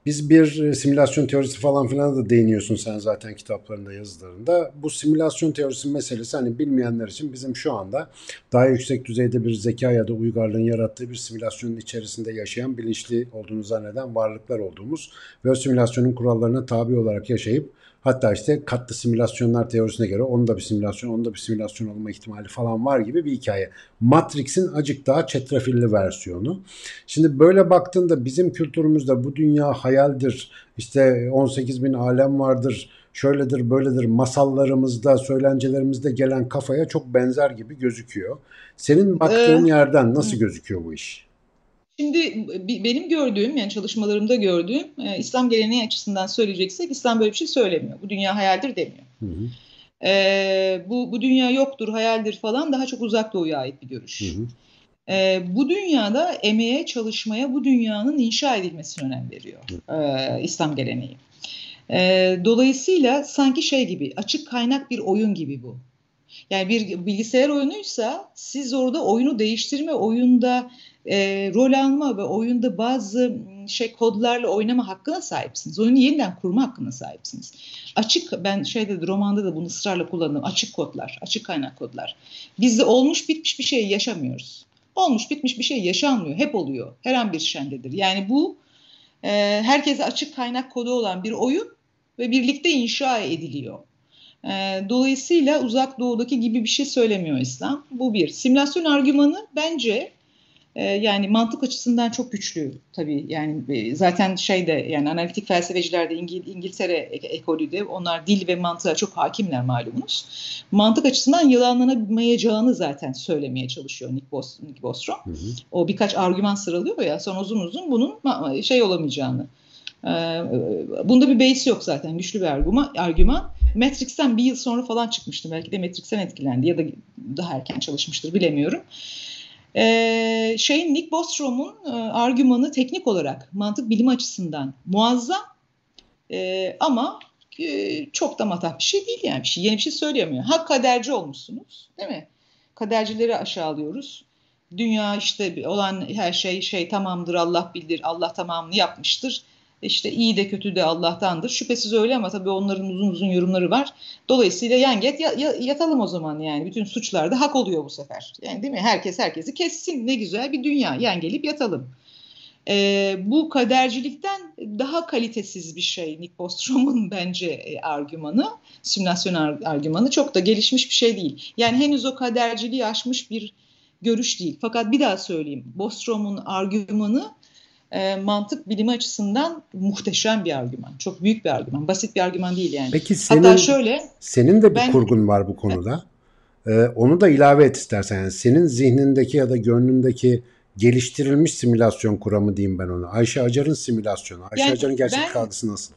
biz bir e, simülasyon teorisi falan filan da değiniyorsun sen zaten kitaplarında, yazılarında. Bu simülasyon teorisi meselesi hani bilmeyenler için bizim şu anda daha yüksek düzeyde bir zeka ya da uygarlığın yarattığı bir simülasyonun içerisinde yaşayan, bilinçli olduğunu zanneden varlıklar olduğumuz ve o simülasyonun kurallarına tabi olarak yaşayıp Hatta işte katlı simülasyonlar teorisine göre onun da bir simülasyon, onun da bir simülasyon olma ihtimali falan var gibi bir hikaye. Matrix'in acık daha çetrefilli versiyonu. Şimdi böyle baktığında bizim kültürümüzde bu dünya hayaldir, işte 18 bin alem vardır, şöyledir böyledir masallarımızda, söylencelerimizde gelen kafaya çok benzer gibi gözüküyor. Senin baktığın ee, yerden nasıl gözüküyor bu iş? Şimdi benim gördüğüm yani çalışmalarımda gördüğüm e, İslam geleneği açısından söyleyeceksek İslam böyle bir şey söylemiyor. Bu dünya hayaldir demiyor. Hı hı. E, bu, bu dünya yoktur, hayaldir falan daha çok uzak doğuya ait bir görüş. Hı hı. E, bu dünyada emeğe, çalışmaya, bu dünyanın inşa edilmesine önem veriyor e, İslam geleneği. E, dolayısıyla sanki şey gibi, açık kaynak bir oyun gibi bu. Yani bir bilgisayar oyunuysa siz orada oyunu değiştirme, oyunda e, rol alma ve oyunda bazı şey kodlarla oynama hakkına sahipsiniz. Oyunu yeniden kurma hakkına sahipsiniz. Açık ben şeyde romanda da bunu ısrarla kullandım. Açık kodlar, açık kaynak kodlar. Bizde olmuş bitmiş bir şey yaşamıyoruz. Olmuş bitmiş bir şey yaşanmıyor. Hep oluyor. Her an bir şendedir. Yani bu e, herkese açık kaynak kodu olan bir oyun ve birlikte inşa ediliyor. E, dolayısıyla uzak doğudaki gibi bir şey söylemiyor İslam. Bu bir. Simülasyon argümanı bence ee, yani mantık açısından çok güçlü tabii yani e, zaten şeyde yani analitik felsefeciler de İngil İngiltere ekolü de onlar dil ve mantığa çok hakimler malumunuz. Mantık açısından yalanlanamayacağını zaten söylemeye çalışıyor Nick, Bos Nick Bostrom. Hı hı. O birkaç argüman sıralıyor ya sonra uzun uzun bunun şey olamayacağını. Bunda bir base yok zaten güçlü bir argüman. argüman. Matrix'ten bir yıl sonra falan çıkmıştı. Belki de Matrix'ten etkilendi ya da daha erken çalışmıştır bilemiyorum. Ee, şeyin Nick Bostrom'un e, argümanı teknik olarak mantık bilimi açısından muazzam e, ama e, çok da matah bir şey değil yani bir şey yeni bir şey söyleyemiyor. Ha kaderci olmuşsunuz değil mi? Kadercileri aşağılıyoruz. Dünya işte olan her şey şey tamamdır Allah bildir Allah tamamını yapmıştır işte iyi de kötü de Allah'tandır. Şüphesiz öyle ama tabii onların uzun uzun yorumları var. Dolayısıyla yan get ya, ya, yatalım o zaman yani. Bütün suçlarda hak oluyor bu sefer. Yani değil mi? Herkes herkesi kessin. Ne güzel bir dünya. Yan gelip yatalım. Ee, bu kadercilikten daha kalitesiz bir şey Nick Bostrom'un [LAUGHS] bence e, argümanı, simülasyon argümanı çok da gelişmiş bir şey değil. Yani henüz o kaderciliği aşmış bir görüş değil. Fakat bir daha söyleyeyim, Bostrom'un argümanı e, mantık bilimi açısından muhteşem bir argüman. Çok büyük bir argüman. Basit bir argüman değil yani. Peki senin, Hatta şöyle, senin de bir ben, kurgun var bu konuda. Ee, onu da ilave et istersen. Yani senin zihnindeki ya da gönlündeki geliştirilmiş simülasyon kuramı diyeyim ben onu. Ayşe Acar'ın simülasyonu. Ayşe yani Acar'ın gerçek ben, algısı nasıl?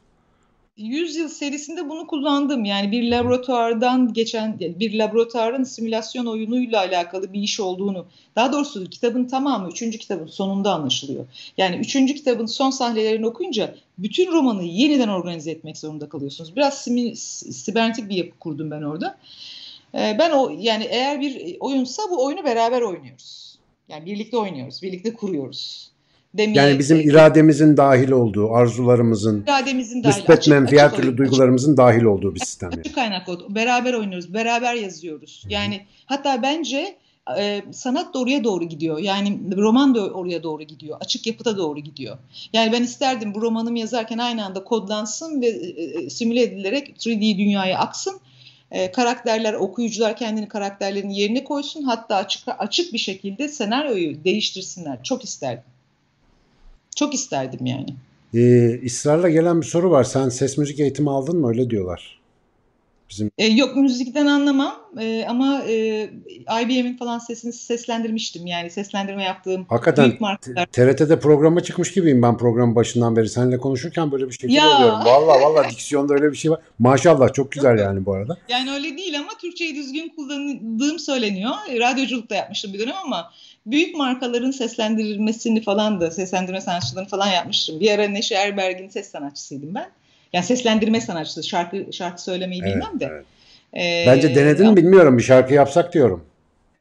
100 yıl serisinde bunu kullandım. Yani bir laboratuvardan geçen bir laboratuvarın simülasyon oyunuyla alakalı bir iş olduğunu. Daha doğrusu kitabın tamamı 3. kitabın sonunda anlaşılıyor. Yani 3. kitabın son sahnelerini okuyunca bütün romanı yeniden organize etmek zorunda kalıyorsunuz. Biraz sibernetik bir yapı kurdum ben orada. Ee, ben o yani eğer bir oyunsa bu oyunu beraber oynuyoruz. Yani birlikte oynuyoruz, birlikte kuruyoruz demeye... Yani bizim irademizin dahil olduğu, arzularımızın, irademizin dahil, müspet menfi her türlü duygularımızın dahil olduğu bir sistem. Açık kaynak oldu. Beraber oynuyoruz, beraber yazıyoruz. Yani hatta bence e, sanat da oraya doğru gidiyor. Yani roman da oraya doğru gidiyor. Açık yapıta doğru gidiyor. Yani ben isterdim bu romanımı yazarken aynı anda kodlansın ve e, e simüle edilerek 3D dünyaya aksın. E, karakterler, okuyucular kendini karakterlerin yerine koysun. Hatta açık açık bir şekilde senaryoyu değiştirsinler. Çok isterdim. Çok isterdim yani. Ee, ısrarla gelen bir soru var. Sen ses müzik eğitimi aldın mı? Öyle diyorlar. Bizim... E, yok müzikten anlamam e, ama e, IBM'in falan sesini seslendirmiştim. Yani seslendirme yaptığım Hakikaten büyük markalar. TRT'de programa çıkmış gibiyim ben programın başından beri. Seninle konuşurken böyle bir şekilde ya. oluyorum. Valla valla diksiyonda öyle bir şey var. Maşallah çok güzel yok. yani bu arada. Yani öyle değil ama Türkçeyi düzgün kullandığım söyleniyor. Radyoculuk da yapmıştım bir dönem ama büyük markaların seslendirilmesini falan da seslendirme sanatçılarını falan yapmıştım. Bir ara Neşe Erberg'in ses sanatçısıydım ben. Yani seslendirme sanatçısı şarkı şarkı söylemeyi evet, bilmem de. Evet. Ee, Bence denedin mi bilmiyorum bir şarkı yapsak diyorum.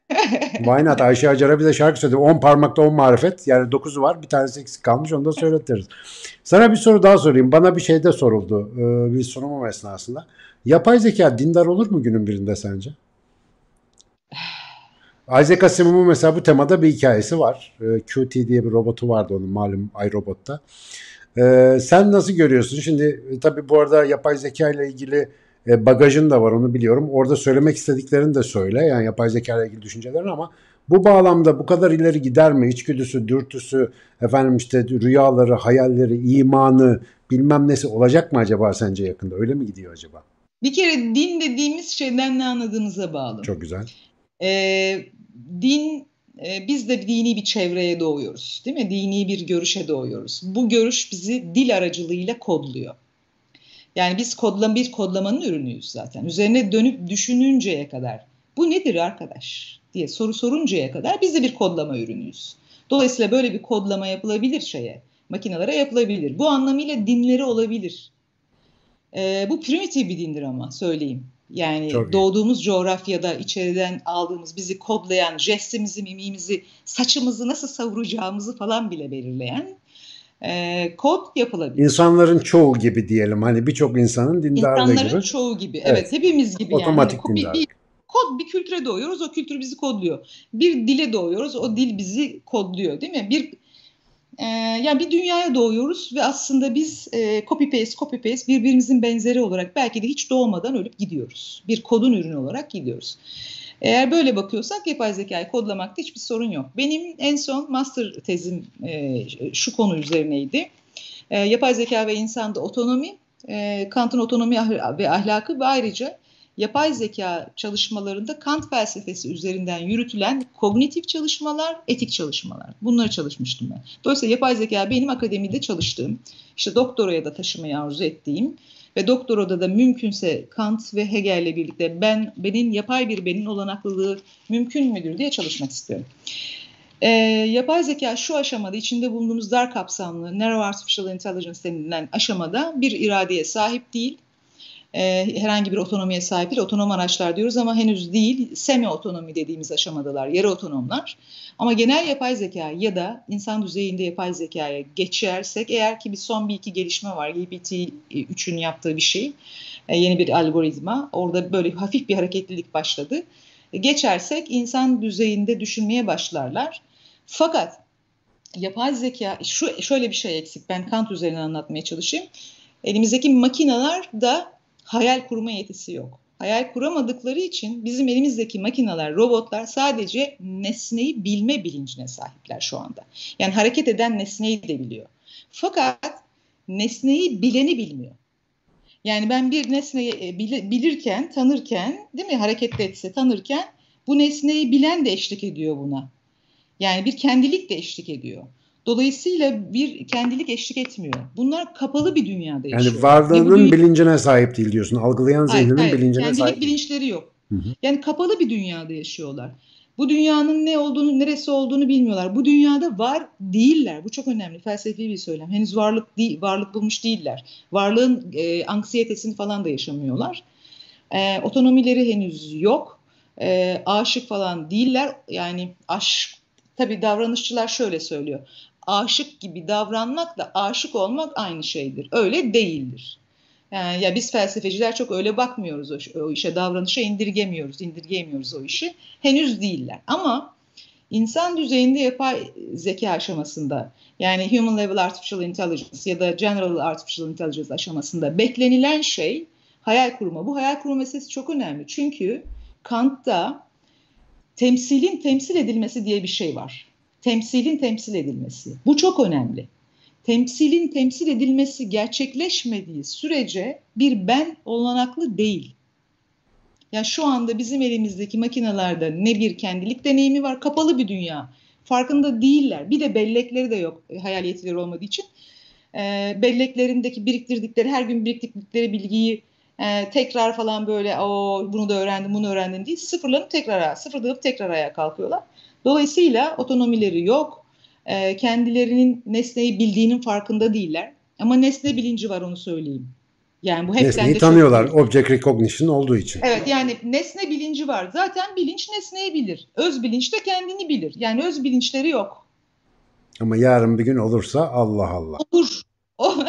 [LAUGHS] Why not? Ayşe Acar'a bir de şarkı söyledi. 10 parmakta 10 marifet. Yani 9'u var. Bir tanesi eksik kalmış. Onu da söyletiriz. Sana bir soru daha sorayım. Bana bir şey de soruldu. Ee, bir sunumum esnasında. Yapay zeka dindar olur mu günün birinde sence? Isaac Asimov'un mesela bu temada bir hikayesi var. Ee, QT diye bir robotu vardı onun malum iRobot'ta. Ee, sen nasıl görüyorsun? Şimdi e, tabii bu arada yapay zeka ile ilgili e, bagajın da var onu biliyorum. Orada söylemek istediklerini de söyle. Yani yapay zeka ile ilgili düşüncelerini ama bu bağlamda bu kadar ileri gider mi? İçgüdüsü, dürtüsü, efendim işte rüyaları, hayalleri, imanı bilmem nesi olacak mı acaba sence yakında? Öyle mi gidiyor acaba? Bir kere din dediğimiz şeyden ne anladığımıza bağlı. Çok güzel. Ee, din e, biz de dini bir çevreye doğuyoruz değil mi? Dini bir görüşe doğuyoruz. Bu görüş bizi dil aracılığıyla kodluyor. Yani biz kodlam bir kodlamanın ürünüyüz zaten. Üzerine dönüp düşününceye kadar bu nedir arkadaş diye soru soruncaya kadar biz de bir kodlama ürünüyüz. Dolayısıyla böyle bir kodlama yapılabilir şeye, makinelere yapılabilir. Bu anlamıyla dinleri olabilir. Ee, bu primitif bir dindir ama söyleyeyim. Yani Çok doğduğumuz iyi. coğrafyada içeriden aldığımız bizi kodlayan, jestimizi, mimimizi, saçımızı nasıl savuracağımızı falan bile belirleyen e, kod yapılabilir. İnsanların çoğu gibi diyelim. Hani birçok insanın dindarlığı gibi. İnsanların çoğu gibi. Evet, evet hepimiz gibi Otomatik yani. Otomatik bir, kod bir kültüre doğuyoruz. O kültür bizi kodluyor. Bir dile doğuyoruz. O dil bizi kodluyor değil mi? Bir e, yani bir dünyaya doğuyoruz ve aslında biz e, copy paste copy paste birbirimizin benzeri olarak belki de hiç doğmadan ölüp gidiyoruz. Bir kodun ürünü olarak gidiyoruz. Eğer böyle bakıyorsak yapay zekayı kodlamakta hiçbir sorun yok. Benim en son master tezim e, şu konu üzerineydi. E, yapay zeka ve insanda otonomi, e, Kant'ın otonomi ve ahlakı ve ayrıca yapay zeka çalışmalarında Kant felsefesi üzerinden yürütülen kognitif çalışmalar, etik çalışmalar. Bunları çalışmıştım ben. Dolayısıyla yapay zeka benim akademide çalıştığım, işte doktoraya da taşımayı arzu ettiğim ve doktorada da mümkünse Kant ve Hegel'le birlikte ben benim yapay bir benin olanaklılığı mümkün müdür diye çalışmak istiyorum. E, yapay zeka şu aşamada içinde bulunduğumuz dar kapsamlı Narrow Artificial Intelligence denilen aşamada bir iradeye sahip değil e, herhangi bir otonomiye sahip değil. Otonom araçlar diyoruz ama henüz değil. Semi otonomi dediğimiz aşamadalar, yarı otonomlar. Ama genel yapay zeka ya da insan düzeyinde yapay zekaya geçersek eğer ki bir son bir iki gelişme var. GPT-3'ün yaptığı bir şey. E, yeni bir algoritma. Orada böyle hafif bir hareketlilik başladı. E, geçersek insan düzeyinde düşünmeye başlarlar. Fakat yapay zeka şu şöyle bir şey eksik. Ben Kant üzerinden anlatmaya çalışayım. Elimizdeki makineler da hayal kurma yetisi yok. Hayal kuramadıkları için bizim elimizdeki makineler, robotlar sadece nesneyi bilme bilincine sahipler şu anda. Yani hareket eden nesneyi de biliyor. Fakat nesneyi bileni bilmiyor. Yani ben bir nesneyi e, bilirken, tanırken, değil mi hareket etse tanırken bu nesneyi bilen de eşlik ediyor buna. Yani bir kendilik de eşlik ediyor. Dolayısıyla bir kendilik eşlik etmiyor. Bunlar kapalı bir dünyada yaşıyor. Yani varlığının dünya... bilincine sahip değil diyorsun. Algılayan zihninin hayır, hayır. bilincine kendilik sahip Kendilik bilinçleri yok. Hı hı. Yani kapalı bir dünyada yaşıyorlar. Bu dünyanın ne olduğunu, neresi olduğunu bilmiyorlar. Bu dünyada var değiller. Bu çok önemli. Felsefi bir söylem. Henüz varlık değil, varlık bulmuş değiller. Varlığın e, anksiyetesini falan da yaşamıyorlar. E, otonomileri henüz yok. E, aşık falan değiller. Yani aşk, tabii davranışçılar şöyle söylüyor. Aşık gibi davranmakla aşık olmak aynı şeydir. Öyle değildir. Yani ya biz felsefeciler çok öyle bakmıyoruz o, o işe, davranışa indirgemiyoruz, indirgeyemiyoruz o işi. Henüz değiller. Ama insan düzeyinde yapay zeka aşamasında yani Human Level Artificial Intelligence ya da General Artificial Intelligence aşamasında beklenilen şey hayal kurma. Bu hayal kurma meselesi çok önemli. Çünkü Kant'ta temsilin temsil edilmesi diye bir şey var. Temsilin temsil edilmesi. Bu çok önemli temsilin temsil edilmesi gerçekleşmediği sürece bir ben olanaklı değil. Yani şu anda bizim elimizdeki makinelerde ne bir kendilik deneyimi var, kapalı bir dünya. Farkında değiller. Bir de bellekleri de yok hayal yetileri olmadığı için. E, belleklerindeki biriktirdikleri, her gün biriktirdikleri bilgiyi e, tekrar falan böyle o bunu da öğrendim, bunu öğrendim değil. Sıfırlanıp tekrar, sıfırlanıp tekrar ayağa kalkıyorlar. Dolayısıyla otonomileri yok e, kendilerinin nesneyi bildiğinin farkında değiller. Ama nesne bilinci var onu söyleyeyim. Yani bu Nesneyi tanıyorlar. Çok... Object recognition olduğu için. Evet yani nesne bilinci var. Zaten bilinç nesneyi bilir. Öz bilinç de kendini bilir. Yani öz bilinçleri yok. Ama yarın bir gün olursa Allah Allah. Olur. [LAUGHS]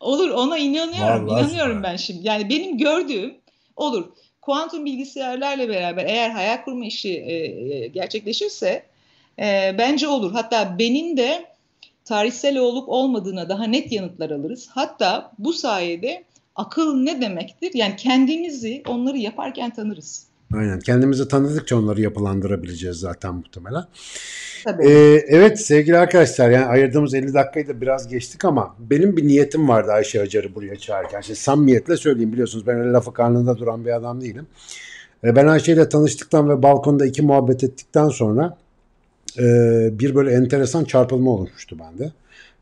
olur ona inanıyorum. Vallahi inanıyorum ben şimdi. Yani benim gördüğüm olur. Kuantum bilgisayarlarla beraber eğer hayal kurma işi e, e gerçekleşirse e, bence olur. Hatta benim de tarihsel olup olmadığına daha net yanıtlar alırız. Hatta bu sayede akıl ne demektir? Yani kendimizi onları yaparken tanırız. Aynen. Kendimizi tanıdıkça onları yapılandırabileceğiz zaten muhtemelen. Tabii. Ee, evet sevgili arkadaşlar yani ayırdığımız 50 dakikayı da biraz geçtik ama benim bir niyetim vardı Ayşe Acar'ı buraya çağırırken. Şimdi samimiyetle söyleyeyim biliyorsunuz ben öyle lafı karnında duran bir adam değilim. Ee, ben Ayşe ile tanıştıktan ve balkonda iki muhabbet ettikten sonra e, bir böyle enteresan çarpılma olmuştu bende.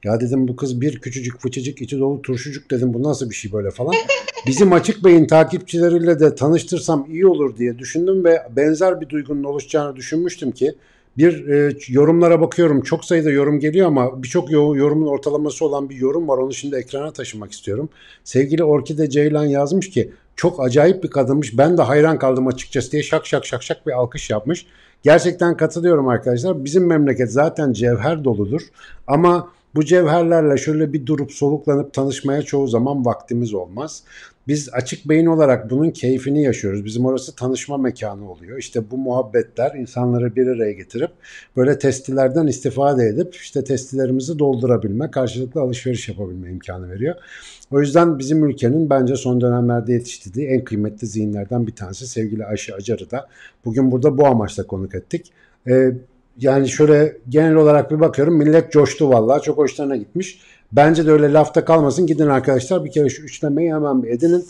Ya dedim bu kız bir küçücük fıçıcık içi dolu turşucuk dedim bu nasıl bir şey böyle falan. [LAUGHS] Bizim Açık Bey'in takipçileriyle de tanıştırsam iyi olur diye düşündüm ve benzer bir duygunun oluşacağını düşünmüştüm ki bir e, yorumlara bakıyorum. Çok sayıda yorum geliyor ama birçok yorumun ortalaması olan bir yorum var. Onu şimdi ekrana taşımak istiyorum. Sevgili Orkide Ceylan yazmış ki çok acayip bir kadınmış. Ben de hayran kaldım açıkçası diye şak şak şak şak bir alkış yapmış. Gerçekten katılıyorum arkadaşlar. Bizim memleket zaten cevher doludur. Ama bu cevherlerle şöyle bir durup soluklanıp tanışmaya çoğu zaman vaktimiz olmaz. Biz açık beyin olarak bunun keyfini yaşıyoruz. Bizim orası tanışma mekanı oluyor. İşte bu muhabbetler insanları bir araya getirip böyle testilerden istifade edip işte testilerimizi doldurabilme, karşılıklı alışveriş yapabilme imkanı veriyor. O yüzden bizim ülkenin bence son dönemlerde yetiştirdiği en kıymetli zihinlerden bir tanesi sevgili Ayşe Acar'ı da bugün burada bu amaçla konuk ettik. Ee, yani şöyle genel olarak bir bakıyorum millet coştu vallahi çok hoşlarına gitmiş. Bence de öyle lafta kalmasın. Gidin arkadaşlar bir kere şu üçlemeyi hemen bir edinin.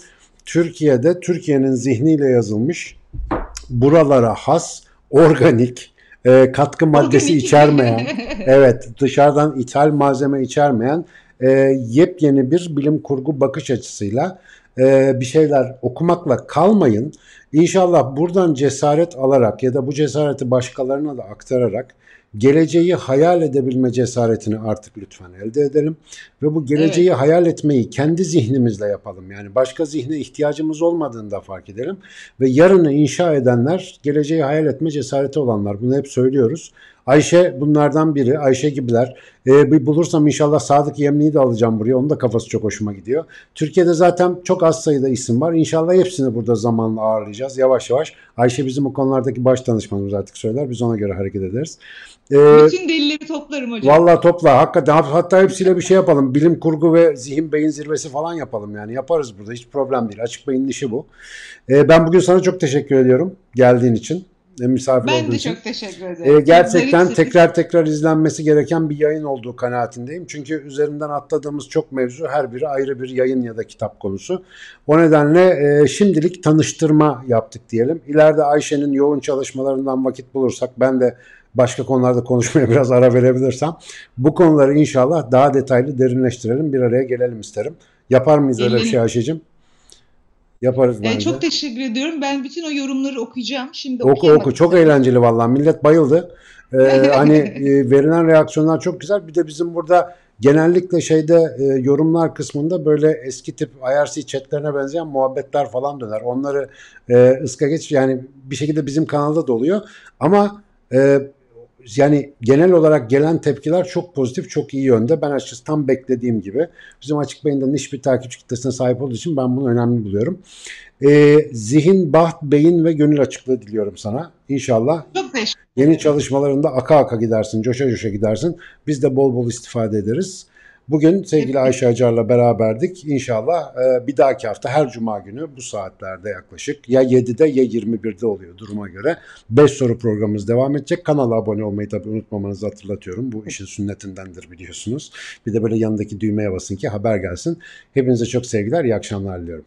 Türkiye'de Türkiye'nin zihniyle yazılmış buralara has organik e, katkı maddesi organik. içermeyen [LAUGHS] evet dışarıdan ithal malzeme içermeyen e, yepyeni bir bilim kurgu bakış açısıyla e, bir şeyler okumakla kalmayın. İnşallah buradan cesaret alarak ya da bu cesareti başkalarına da aktararak geleceği hayal edebilme cesaretini artık lütfen elde edelim ve bu geleceği evet. hayal etmeyi kendi zihnimizle yapalım. Yani başka zihne ihtiyacımız olmadığını da fark edelim ve yarını inşa edenler geleceği hayal etme cesareti olanlar. Bunu hep söylüyoruz. Ayşe bunlardan biri. Ayşe gibiler. Ee, bir bulursam inşallah Sadık Yemli'yi de alacağım buraya. Onun da kafası çok hoşuma gidiyor. Türkiye'de zaten çok az sayıda isim var. İnşallah hepsini burada zamanla ağırlayacağız. Yavaş yavaş. Ayşe bizim o konulardaki baş danışmanımız artık söyler. Biz ona göre hareket ederiz. Ee, Bütün delilleri toplarım hocam. Valla topla. Hakikaten hatta hepsiyle bir şey yapalım. Bilim kurgu ve zihin beyin zirvesi falan yapalım yani. Yaparız burada. Hiç problem değil. Açık beyin işi bu. Ee, ben bugün sana çok teşekkür ediyorum geldiğin için. E, misafir ben olduğun için. Ben de çok teşekkür ederim. Ee, gerçekten tekrar tekrar izlenmesi gereken bir yayın olduğu kanaatindeyim. Çünkü üzerinden atladığımız çok mevzu her biri ayrı bir yayın ya da kitap konusu. O nedenle e, şimdilik tanıştırma yaptık diyelim. İleride Ayşe'nin yoğun çalışmalarından vakit bulursak ben de başka konularda konuşmaya [LAUGHS] biraz ara verebilirsem bu konuları inşallah daha detaylı derinleştirelim bir araya gelelim isterim. Yapar mıyız öyle bir şey Ayşe'cim? Yaparız Ee, bence. çok teşekkür ediyorum. Ben bütün o yorumları okuyacağım. Şimdi Oku oku çok tabii. eğlenceli vallahi millet bayıldı. Ee, [LAUGHS] hani e, verilen reaksiyonlar çok güzel. Bir de bizim burada genellikle şeyde e, yorumlar kısmında böyle eski tip IRC chatlerine benzeyen muhabbetler falan döner. Onları e, ıska geç yani bir şekilde bizim kanalda da oluyor. Ama e, yani genel olarak gelen tepkiler çok pozitif, çok iyi yönde. Ben açıkçası tam beklediğim gibi. Bizim Açık Beyin'de niş bir takipçi kitlesine sahip olduğu için ben bunu önemli buluyorum. E, zihin, baht, beyin ve gönül açıklığı diliyorum sana. İnşallah Çok teşekkür Yeni çalışmalarında aka aka gidersin, coşa coşa gidersin. Biz de bol bol istifade ederiz. Bugün sevgili Ayşe Acar'la beraberdik. İnşallah e, bir dahaki hafta her cuma günü bu saatlerde yaklaşık ya 7'de ya 21'de oluyor duruma göre. 5 soru programımız devam edecek. Kanala abone olmayı tabii unutmamanızı hatırlatıyorum. Bu işin sünnetindendir biliyorsunuz. Bir de böyle yanındaki düğmeye basın ki haber gelsin. Hepinize çok sevgiler, iyi akşamlar diliyorum.